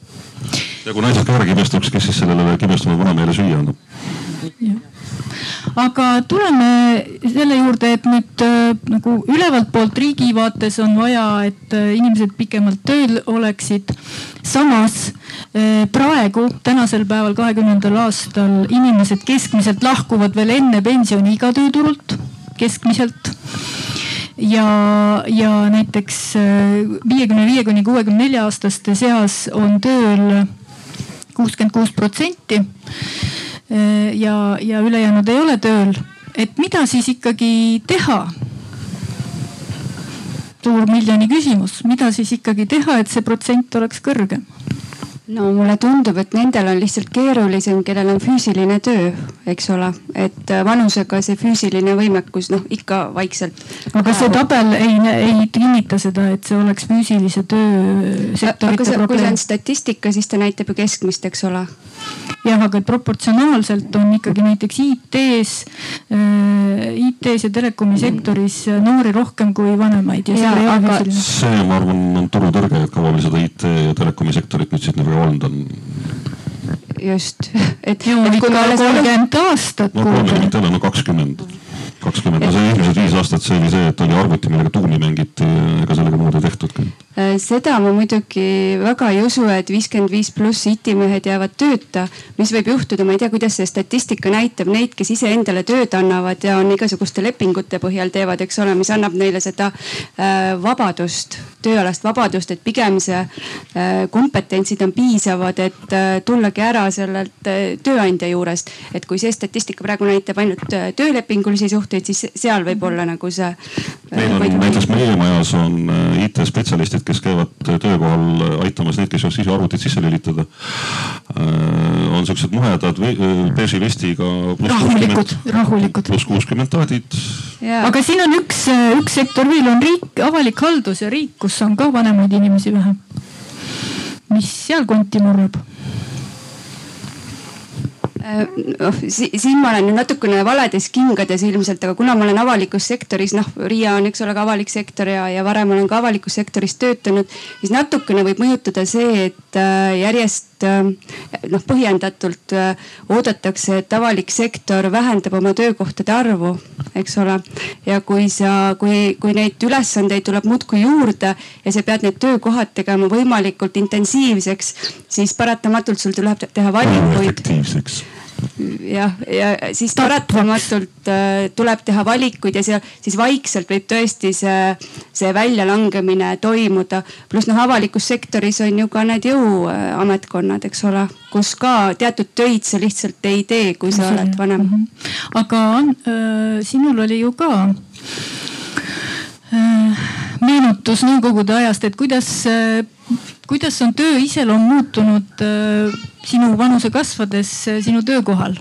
ja kui naised ka ära kibestuks, kes siis sellele kibestunud vanamehele süüa annab? Aga tuleme selle juurde, et nüüd äh, nagu ülevalt poolt riigi vaates on vaja, et äh, inimesed pikemalt tööl oleksid. samas äh, praegu, tänasel päeval, kahekümnendal aastal inimesed keskmiselt lahkuvad veel enne pensioniiga tööturult, keskmiselt. Ja, ja näiteks viiekümne viie kuni kuuekümne nelja aastaste seas on tööl kuuskümmend kuus protsenti ja, ja ülejäänud ei ole tööl. et mida siis ikkagi teha? suur miljoni küsimus, mida siis ikkagi teha, et see protsent oleks kõrgem? No mulle tundub, et nendel on lihtsalt keerulisem, kellel on füüsiline töö, eks ole, et äh, vanusega see füüsiline võimekus noh ikka vaikselt. aga see tabel ei, ei kinnita seda, et see oleks füüsilise töö sektorite probleem. kui see on statistika, siis ta näitab ju keskmist, eks ole jah, aga proportsionaalselt on ikkagi näiteks IT-s äh,, IT-s ja telekomi sektoris noori rohkem kui vanemaid. Ja, aga... see, ma arvan, on turutõrge, et kaua meil seda IT ja telekomi sektorit nüüd siin nagu olnud on just, et. kolmkümmend aastat. no kolmkümmend ole, no kakskümmend kakskümmend, no see esimesed viis aastat, see oli see, et oli arvuti, millega tuuni mängiti, ega sellega muud ei tehtudki. Äh, seda ma muidugi väga ei usu, et viiskümmend viis pluss itimehed jäävad tööta. mis võib juhtuda, ma ei tea, kuidas see statistika näitab neid, kes iseendale tööd annavad ja on igasuguste lepingute põhjal teevad, eks ole, mis annab neile seda äh, vabadust, tööalast vabadust, et pigem see äh, kompetentsid on piisavad, et tullagi ära sellelt tööandja juurest. et kui see statistika praegu näitab ainult töölepingulisi suhteid suhteid, siis seal võib olla nagu see. meil on näiteks meie majas on äh, IT-spetsialistid, kes käivad töökohal äh, aitamas neid, kes ei oska ise arvutit sisse lülitada. Äh, on siuksed muhedad beeži vestiga. rahulikud, rahulikud. pluss kuuskümmend taadid. aga siin on üks, üks sektor veel on riik, avalik haldus ja riik, kus on ka vanemaid inimesi vähe. mis seal konti murrab? Noh, siin ma olen natukene valades kingades ilmselt, aga kuna ma olen avalikus sektoris, noh, Riia on, eks ole, ka avalik sektor ja, ja varem olen ka avalikus sektoris töötanud, siis natukene võib mõjutada see, et äh, järjest äh, noh, põhjendatult oodatakse, et avalik sektor vähendab oma töökohtade arvu, eks ole. ja kui sa, kui, kui neid ülesandeid tuleb muudkui juurde ja sa pead need töökohad tegema võimalikult intensiivseks, siis paratamatult sul tuleb teha valikuid. efektiivseks jah, ja siis paratamatult äh, tuleb teha valikuid ja seal siis vaikselt võib tõesti see, see väljalangemine toimuda. pluss noh, avalikus sektoris on ju ka need jõuametkonnad, eks ole, kus ka teatud töid sa lihtsalt ei tee, kui sa oled vanem mm. -hmm. aga äh, sinul oli ju ka äh, meenutus nõukogude ajast, et kuidas äh, kuidas on töö iseloom muutunud äh, sinu vanuse kasvades äh, sinu töökohal?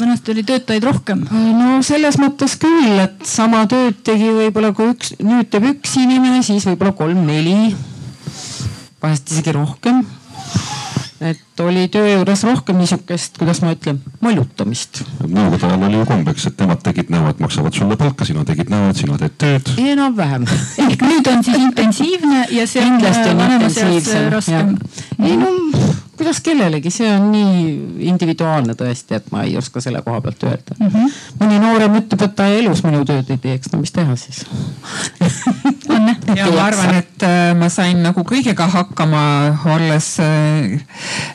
vanasti oli töötajaid rohkem. no selles mõttes küll, et sama tööd tegi võib-olla kui üks, nüüd teeb üks inimene, siis võib-olla kolm-neli. vahest isegi rohkem et oli töö juures rohkem niisugust, kuidas ma ütlen, mollutamist. nõukogude ajal oli ju kombeks, et nemad tegid näo, et maksavad sulle palka, sina tegid näo, et sina teed tööd. enam-vähem. ehk nüüd on siis intensiivne ja see on vanemas eas raskem. ei no kuidas kellelegi, see on nii individuaalne tõesti, et ma ei oska selle koha pealt öelda mm. -hmm. mõni noorem ütleb, et ta elus minu tööd ei teeks, no mis teha siis ja ma arvan, et äh, ma sain nagu kõigega hakkama, olles äh,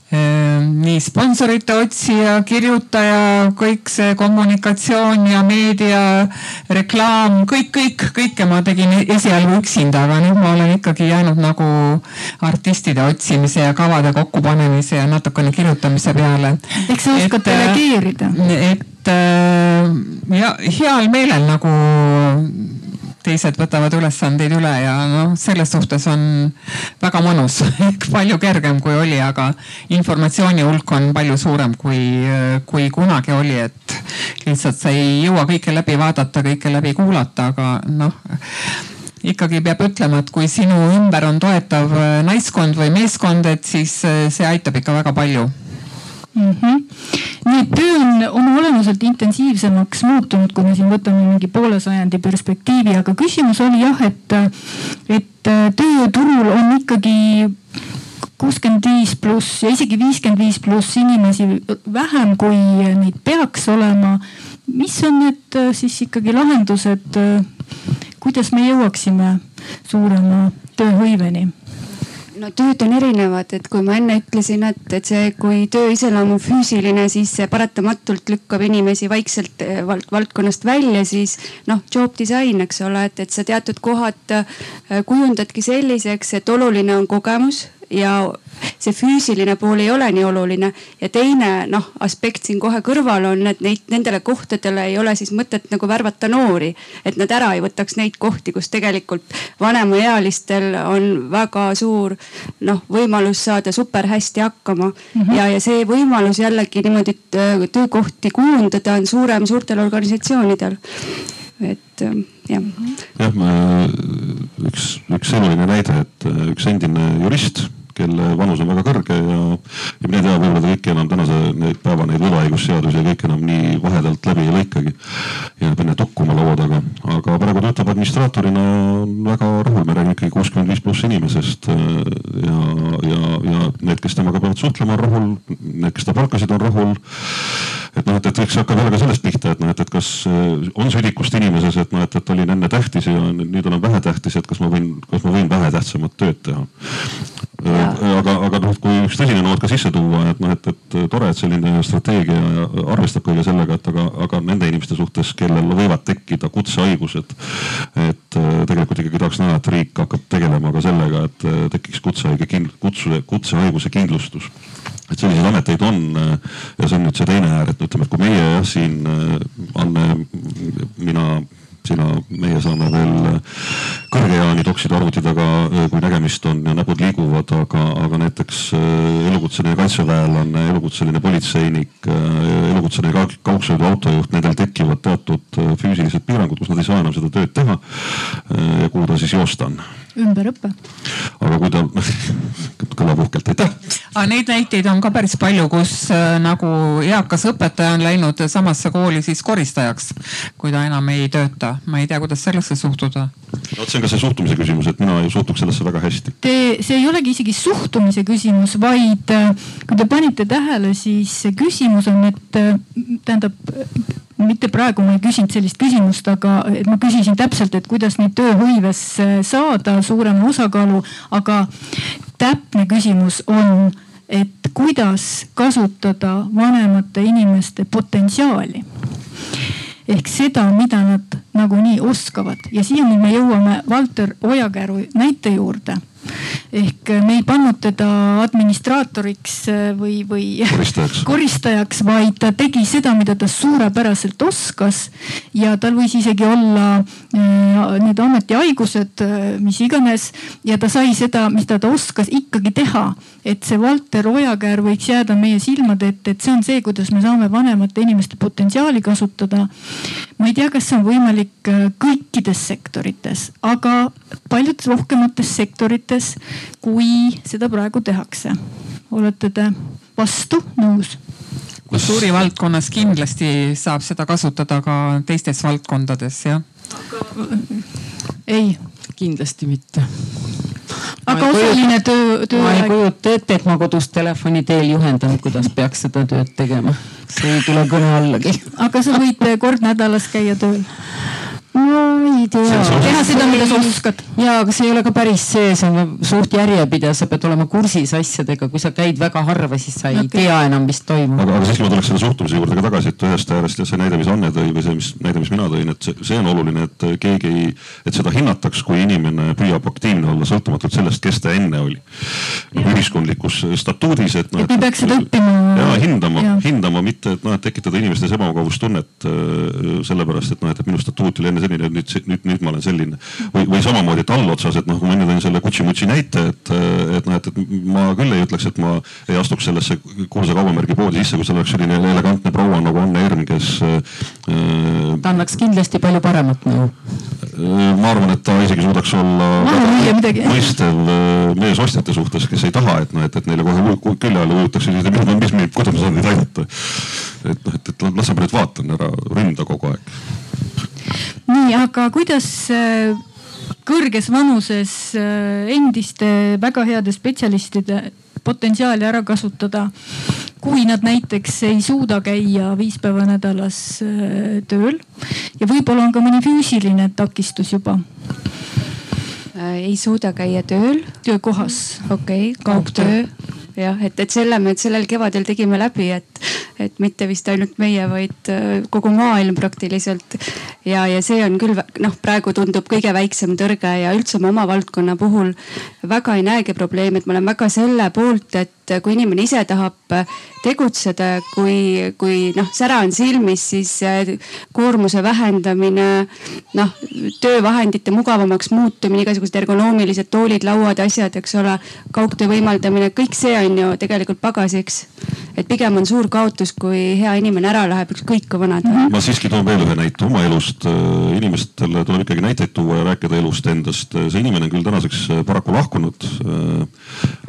nii sponsorite otsija, kirjutaja, kõik see kommunikatsioon ja meedia, reklaam, kõik, kõik, kõike ma tegin esialgu üksinda, aga nüüd ma olen ikkagi jäänud nagu artistide otsimise ja kavade kokkupanemise ja natukene kirjutamise peale. eks sa oskad delegeerida. et äh, ja heal meelel nagu teised võtavad ülesandeid üle ja noh, selles suhtes on väga mõnus. Palju kergem kui oli, aga informatsiooni hulk on palju suurem kui, kui kunagi oli, et lihtsalt sa ei jõua kõike läbi vaadata, kõike läbi kuulata, aga noh ikkagi peab ütlema, et kui sinu ümber on toetav naiskond või meeskond, et siis äh, see aitab ikka väga palju mm. -hmm. nii et töö on oma olemuselt intensiivsemaks muutunud, kui me siin võtame mingi poole sajandi perspektiivi, aga küsimus oli jah, et, et tööturul on ikkagi kuuskümmend viis pluss ja isegi viiskümmend viis pluss inimesi vähem, kui neid peaks olema. mis on need siis ikkagi lahendused, kuidas me jõuaksime suurema tööhõiveni? No tööd on erinevad, et kui ma enne ütlesin, et, et see, kui töö iseloom on füüsiline, siis see paratamatult lükkab inimesi vaikselt eh, vald, valdkonnast välja, siis noh, job design, eks ole, et, et sa teatud kohad eh, kujundadki selliseks, et oluline on kogemus ja see füüsiline pool ei ole nii oluline. ja teine noh aspekt siin kohe kõrval on, et neid, nendele kohtadele ei ole siis mõtet nagu värvata noori. et nad ära ei võtaks neid kohti, kus tegelikult vanemaealistel on väga suur noh võimalus saada super hästi hakkama mm. -hmm. ja, ja see võimalus jällegi niimoodi töökohti kujundada on suurem suurtel organisatsioonidel et jah. jah, üks, üks selline näide, et üks endine jurist kelle vanus on väga kõrge ja, ja mine tea, võib-olla ta kõiki enam tänase päeva neid võlaõigusseadusi kõik enam nii vahedalt läbi ei lõikagi. jääb enne tukkuma laua taga, aga praegu töötab administraatorina väga rahul, me räägime ikkagi kuuskümmend viis pluss inimesest. ja, ja, ja need, kes temaga peavad suhtlema, on rahul, need, kes ta palkasid, on rahul. Et noh, et, et eks hakkab jälle ka sellest pihta, et noh, et, et kas on südikust inimeses, et noh, et, et olin enne tähtis ja nüüd olen vähetähtis, et kas ma võin, kas ma võin vähetähtsamat tööd teha aga, aga noh, kui üks tõsine noot ka sisse tuua, et noh, et, et tore, et selline strateegia arvestab kõige sellega, et aga, aga nende inimeste suhtes, kellel võivad tekkida kutsehaigused. et äh, tegelikult ikkagi tahaks näha, et riik hakkab tegelema ka sellega, et äh, tekiks kutsehaige kind-, kutse, kutsehaiguse kindlustus et selliseid ameteid on äh, ja see on nüüd see teine äär, et ütleme, et kui meie jah siin Anne, mina sina, meie saame veel kõrgejaani toksida arvuti taga, kui nägemist on ja näpud liiguvad, aga, aga näiteks äh, elukutseline kaitseväelane, elukutseline politseinik, äh, elukutseline kaugsõiduautojuht, nendel tekivad teatud äh, füüsilised piirangud, kus nad ei saa enam seda tööd teha. ja kuhu ta siis joosta on ümberõpe. aga kui ta kõlab uhkelt, aitäh. aga neid näiteid on ka päris palju, kus äh, nagu eakas õpetaja on läinud samasse kooli siis koristajaks, kui ta enam ei tööta. ma ei tea, kuidas sellesse suhtuda. no vot, see on ka see suhtumise küsimus, et mina ei suhtuks sellesse väga hästi. Te, see ei olegi isegi suhtumise küsimus, vaid äh, kui te panite tähele, siis see küsimus on, et äh, tähendab mitte praegu ma ei küsinud sellist küsimust, aga et ma küsisin täpselt, et kuidas neid tööhõivesse saada suurema osakaalu, aga täpne küsimus on, et kuidas kasutada vanemate inimeste potentsiaali. Ehk seda, mida nad nagunii oskavad ja siiani me jõuame Valter Ojakäru näite juurde ehk me ei pannud teda administraatoriks äh, või, või koristajaks. koristajaks, vaid ta tegi seda, mida ta suurepäraselt oskas. ja tal võis isegi olla äh, need ametihaigused, äh, mis iganes ja ta sai seda, mida ta oskas ikkagi teha. et see Valter Ojakäär võiks jääda meie silmade ette, et see on see, kuidas me saame vanemate inimeste potentsiaali kasutada. ma ei tea, kas see on võimalik kõikides sektorites, aga paljudes rohkemates sektorites kui seda praegu tehakse. olete te vastu, nõus? kultuurivaldkonnas kindlasti saab seda kasutada ka teistes valdkondades, jah? ei. kindlasti mitte aga osaline töö, töö. ma ei kujuta ette, et ma kodus telefoni teel juhendan, kuidas peaks seda tööd tegema. see ei tule kõne allagi. aga sa võid kord nädalas käia tööl ma ei tea. teha seda, mida sa oskad. ja, aga see ei ole ka päris see, see on suht järjepidev, sa pead olema kursis asjadega, kui sa käid väga harva, siis sa ei okay. tea enam, mis toimub. aga, aga siiski ma tuleks selle suhtumise juurde ka tagasi, et ühest äärest ja see näide, mis Anne tõi või see, mis näide, mis mina tõin, et see, see on oluline, et keegi ei, et seda hinnataks, kui inimene püüab aktiivne olla, sõltumatult sellest, kes ta enne oli. ühiskondlikus statuudis, et noh. et me peaks seda õppima. Ja hindama, hindama, mitte et noh, et tekitada inimestes ebamugavustunnet äh, sellepärast, et noh, et minu statuut oli enne selline, et nüüd, nüüd, nüüd ma olen selline. või, või samamoodi, et allotsas, et noh, kui ma enne tõin selle Kutši-Mutsi näite, et, et noh, et, et ma küll ei ütleks, et ma ei astuks sellesse kuulsa kaubamärgi poodi sisse, kus oleks selline elegantne proua nagu Anne Erm, kes äh,. ta annaks kindlasti palju paremat nõu ma arvan, et ta isegi suudaks olla mõistev mees ostjate suhtes, kes ei taha, et noh, et, et neile kohe külje alla ujutakse, mis, mis, kuidas ma saan teid aidata. et noh, et, et lase ma nüüd vaatan, ära ründa kogu aeg. nii, aga kuidas kõrges vanuses endiste väga heade spetsialistide potentsiaali ära kasutada kui nad näiteks ei suuda käia viis päeva nädalas äh, tööl ja võib-olla on ka mõni füüsiline takistus juba äh,? ei suuda käia tööl. töökohas. okei okay,, kaugtöö jah, et, et selle me sellel kevadel tegime läbi, et, et mitte vist ainult meie, vaid äh, kogu maailm praktiliselt. ja, ja see on küll noh, praegu tundub kõige väiksem tõrge ja üldse ma oma valdkonna puhul väga ei näegi probleemi, et ma olen väga selle poolt, et kui inimene ise tahab tegutseda, kui, kui noh, sära on silmis, siis äh, koormuse vähendamine, noh töövahendite mugavamaks muutumine, igasugused ergonoomilised toolid, lauad, asjad, eks ole, kaugtöö võimaldamine, kõik see on ju tegelikult pagasiks. et pigem on suur kaotus, kui hea inimene ära läheb, ükskõik kui vana ta on. ma siiski toon veel ühe näite oma elust. Äh, inimestele tuleb ikkagi näiteid tuua ja rääkida elust endast. see inimene on küll tänaseks äh, paraku lahkunud.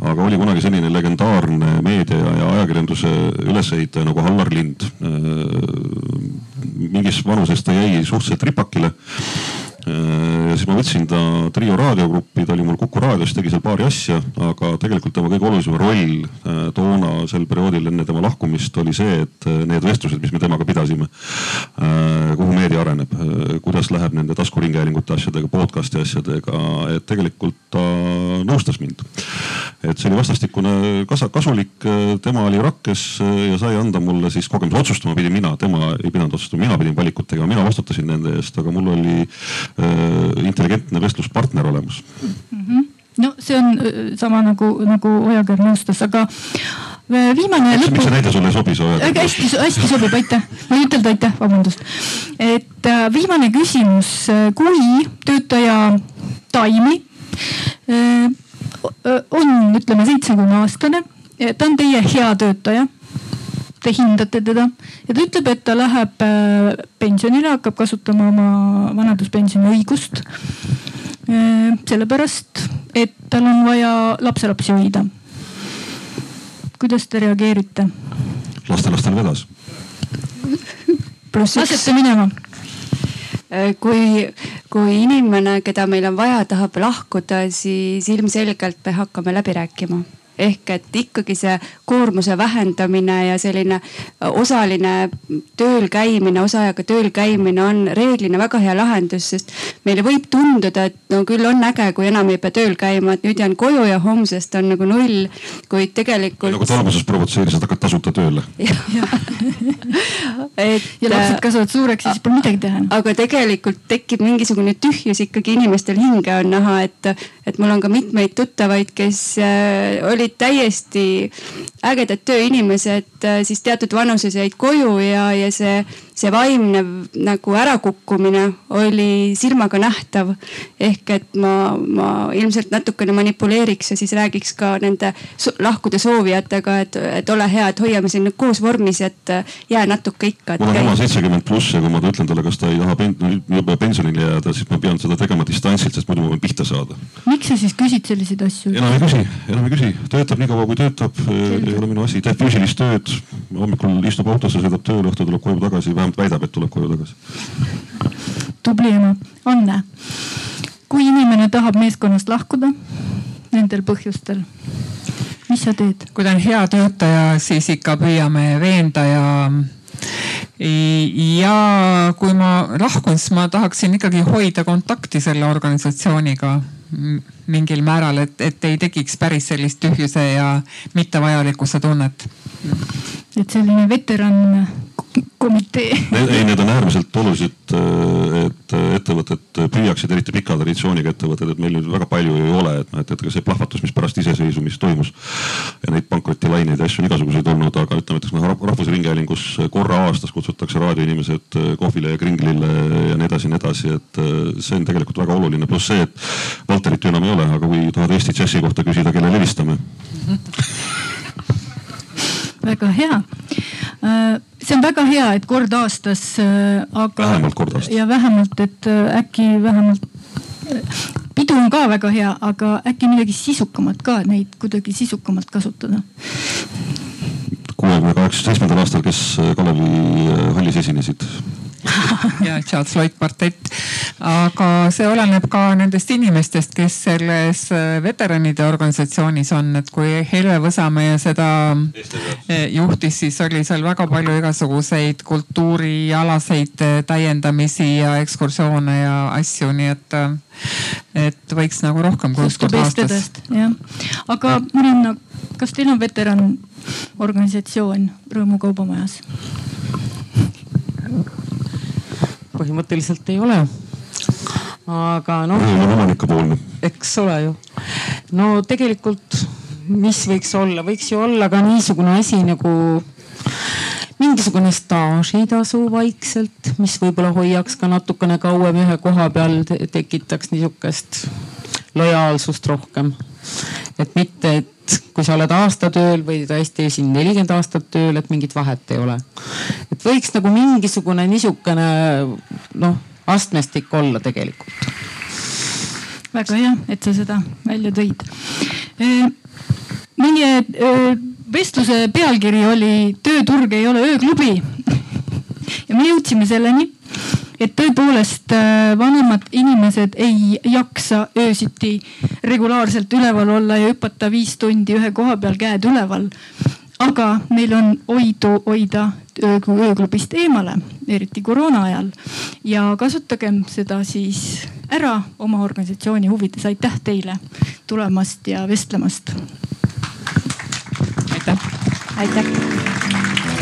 aga oli kunagi selline legendaarne meedia ja ajakirjandus majanduse ülesehitaja nagu Hallar Lind. mingis vanuses ta jäi suhteliselt ripakile Äh, ja siis ma võtsin ta Trio raadiogruppi, ta oli mul Kuku raadios, tegi seal paari asja, aga tegelikult tema kõige olulisem roll äh, toona sel perioodil enne tema lahkumist oli see, et äh, need vestlused, mis me temaga pidasime, kuhu meedia areneb, kuidas läheb nende taskuringhäälingute asjadega, podcast'i asjadega, et tegelikult ta nõustas mind. et see oli vastastikune kasa, kasulik, tema oli rakkes ja sai anda mulle siis kogemuse, otsustama pidin mina, tema ei pidanud otsustama, mina pidin valikut tegema, mina vastutasin nende eest, aga mul oli Äh, intelligentne vestluspartner olemas mm. -hmm. no see on äh, sama nagu, nagu Ojakäär nõustas, aga äh, viimane. miks see näide sulle ei sobi, see Ojakäär? hästi, hästi sobib, aitäh. ma ei ütelda aitäh, vabandust. et viimane küsimus, kui töötaja taimi on, ütleme seitsmekümne aastane, ta on teie hea töötaja te hindate teda ja ta ütleb, et ta läheb äh, pensionile, hakkab kasutama oma vanaduspensioni õigust. Äh, sellepärast, et tal on vaja lapselapsi hoida. kuidas te reageerite? lastelastel vedas. lasete minema äh, kui, kui inimene, keda meil on vaja, tahab lahkuda, siis ilmselgelt me hakkame läbi rääkima ehk et ikkagi see koormuse vähendamine ja selline äh, osaline tööl käimine, osaajaga tööl käimine on reeglina väga hea lahendus, sest meile võib tunduda, et no küll on äge, kui enam ei pea tööl käima, et nüüd jään koju ja homsest on nagu null, kuid tegelikult. nagu alguses provotseeris, et hakkad tasuta tööle. et. ja lapsed äh, kasvavad suureks ja siis pole midagi teha. aga tegelikult tekib mingisugune tühjus ikkagi inimestel hinge on näha, et, et mul on ka mitmeid tuttavaid, kes äh, olid olid täiesti ägedad tööinimesed, äh, siis teatud vanuses jäid koju ja, ja see, see vaimne nagu ärakukkumine oli silmaga nähtav. ehk et ma, ma ilmselt natukene manipuleeriks ja siis räägiks ka nende lahkuda soovijatega, et, et ole hea, et hoiame siin koos vormis, et äh, jää natuke ikka. mul on oma seitsekümmend pluss ja kui ma ütlen talle, kas ta ei taha pensionile jääda, siis ma pean seda tegema distantsilt, sest muidu ma võin pihta saada. miks sa siis küsid selliseid asju? enam ei küsi, enam ei küsi töötab nii kaua, kui töötab, ei ole minu asi, teeb füüsilist tööd. hommikul istub autosse, sõidab tööle, õhtul tuleb koju tagasi, vähemalt väidab, et tuleb koju tagasi. tubli ema, Anne. kui inimene tahab meeskonnast lahkuda nendel põhjustel, mis sa teed? kui ta on hea töötaja, siis ikka püüame veenda ja ja kui ma lahkun, siis ma tahaksin ikkagi hoida kontakti selle organisatsiooniga mingil määral, et, et ei tekiks päris sellist tühjuse ja mittevajalikkuse tunnet. et selline veteran komitee. ei, need on äärmiselt olulised, et ettevõtted püüaksid, eriti pika traditsiooniga ettevõtted, et meil nüüd väga palju ei ole, et noh, et, et ka see plahvatus, mis pärast iseseisvumist toimus. ja neid pankrotilaineid ja asju on igasuguseid olnud, aga ütleme, et noh Rahvusringhäälingus korra aastas kutsutakse raadioinimesed kohvile ja kringlile ja nii edasi ja nii edasi, et see on tegelikult väga oluline. pluss see, et Valterit ju enam ei ole, aga kui tahad Eesti džässi kohta küsida, kellele helistame väga hea see on väga hea, et kord aastas, aga. vähemalt kord aastas. ja vähemalt, et äkki vähemalt pidu on ka väga hea, aga äkki midagi sisukamat ka, neid kuidagi sisukamalt kasutada kuuekümne kaheksa, seitsmendal aastal, kes Kalevi hallis esinesid ja Charles Lloyd kvartett. aga see oleneb ka nendest inimestest, kes selles äh, veteranide organisatsioonis on, et kui Helve Võsamäe seda äh, juhtis, siis oli seal väga palju igasuguseid kultuurialaseid äh, täiendamisi ja ekskursioone ja asju, nii et, et võiks nagu rohkem kui üks kord aastas. jah, aga Marina, kas teil on veteran organisatsioon Rõõmu kaubamajas? põhimõtteliselt ei ole. aga noh. omanikupoolne. eks ole ju. no tegelikult, mis võiks olla, võiks ju olla ka niisugune asi nagu mingisugune staažitasu vaikselt, mis võib-olla hoiaks ka natukene kauem ühe koha peal, tekitaks niisugust lojaalsust rohkem. et mitte, et kui sa oled aasta tööl või tõesti siin nelikümmend aastat tööl, et mingit vahet ei ole. et võiks nagu mingisugune niisugune noh, astmestik olla tegelikult. väga hea, et sa seda välja tõid. meie vestluse pealkiri oli Tööturg ei ole ööklubi ja me jõudsime selleni et tõepoolest äh, vanemad inimesed ei jaksa öösiti regulaarselt üleval olla ja hüpata viis tundi ühe koha peal käed üleval. aga neil on oidu hoida ööklubist eemale, eriti koroona ajal ja kasutagem seda siis ära oma organisatsiooni huvides. aitäh teile tulemast ja vestlemast. aitäh. aitäh.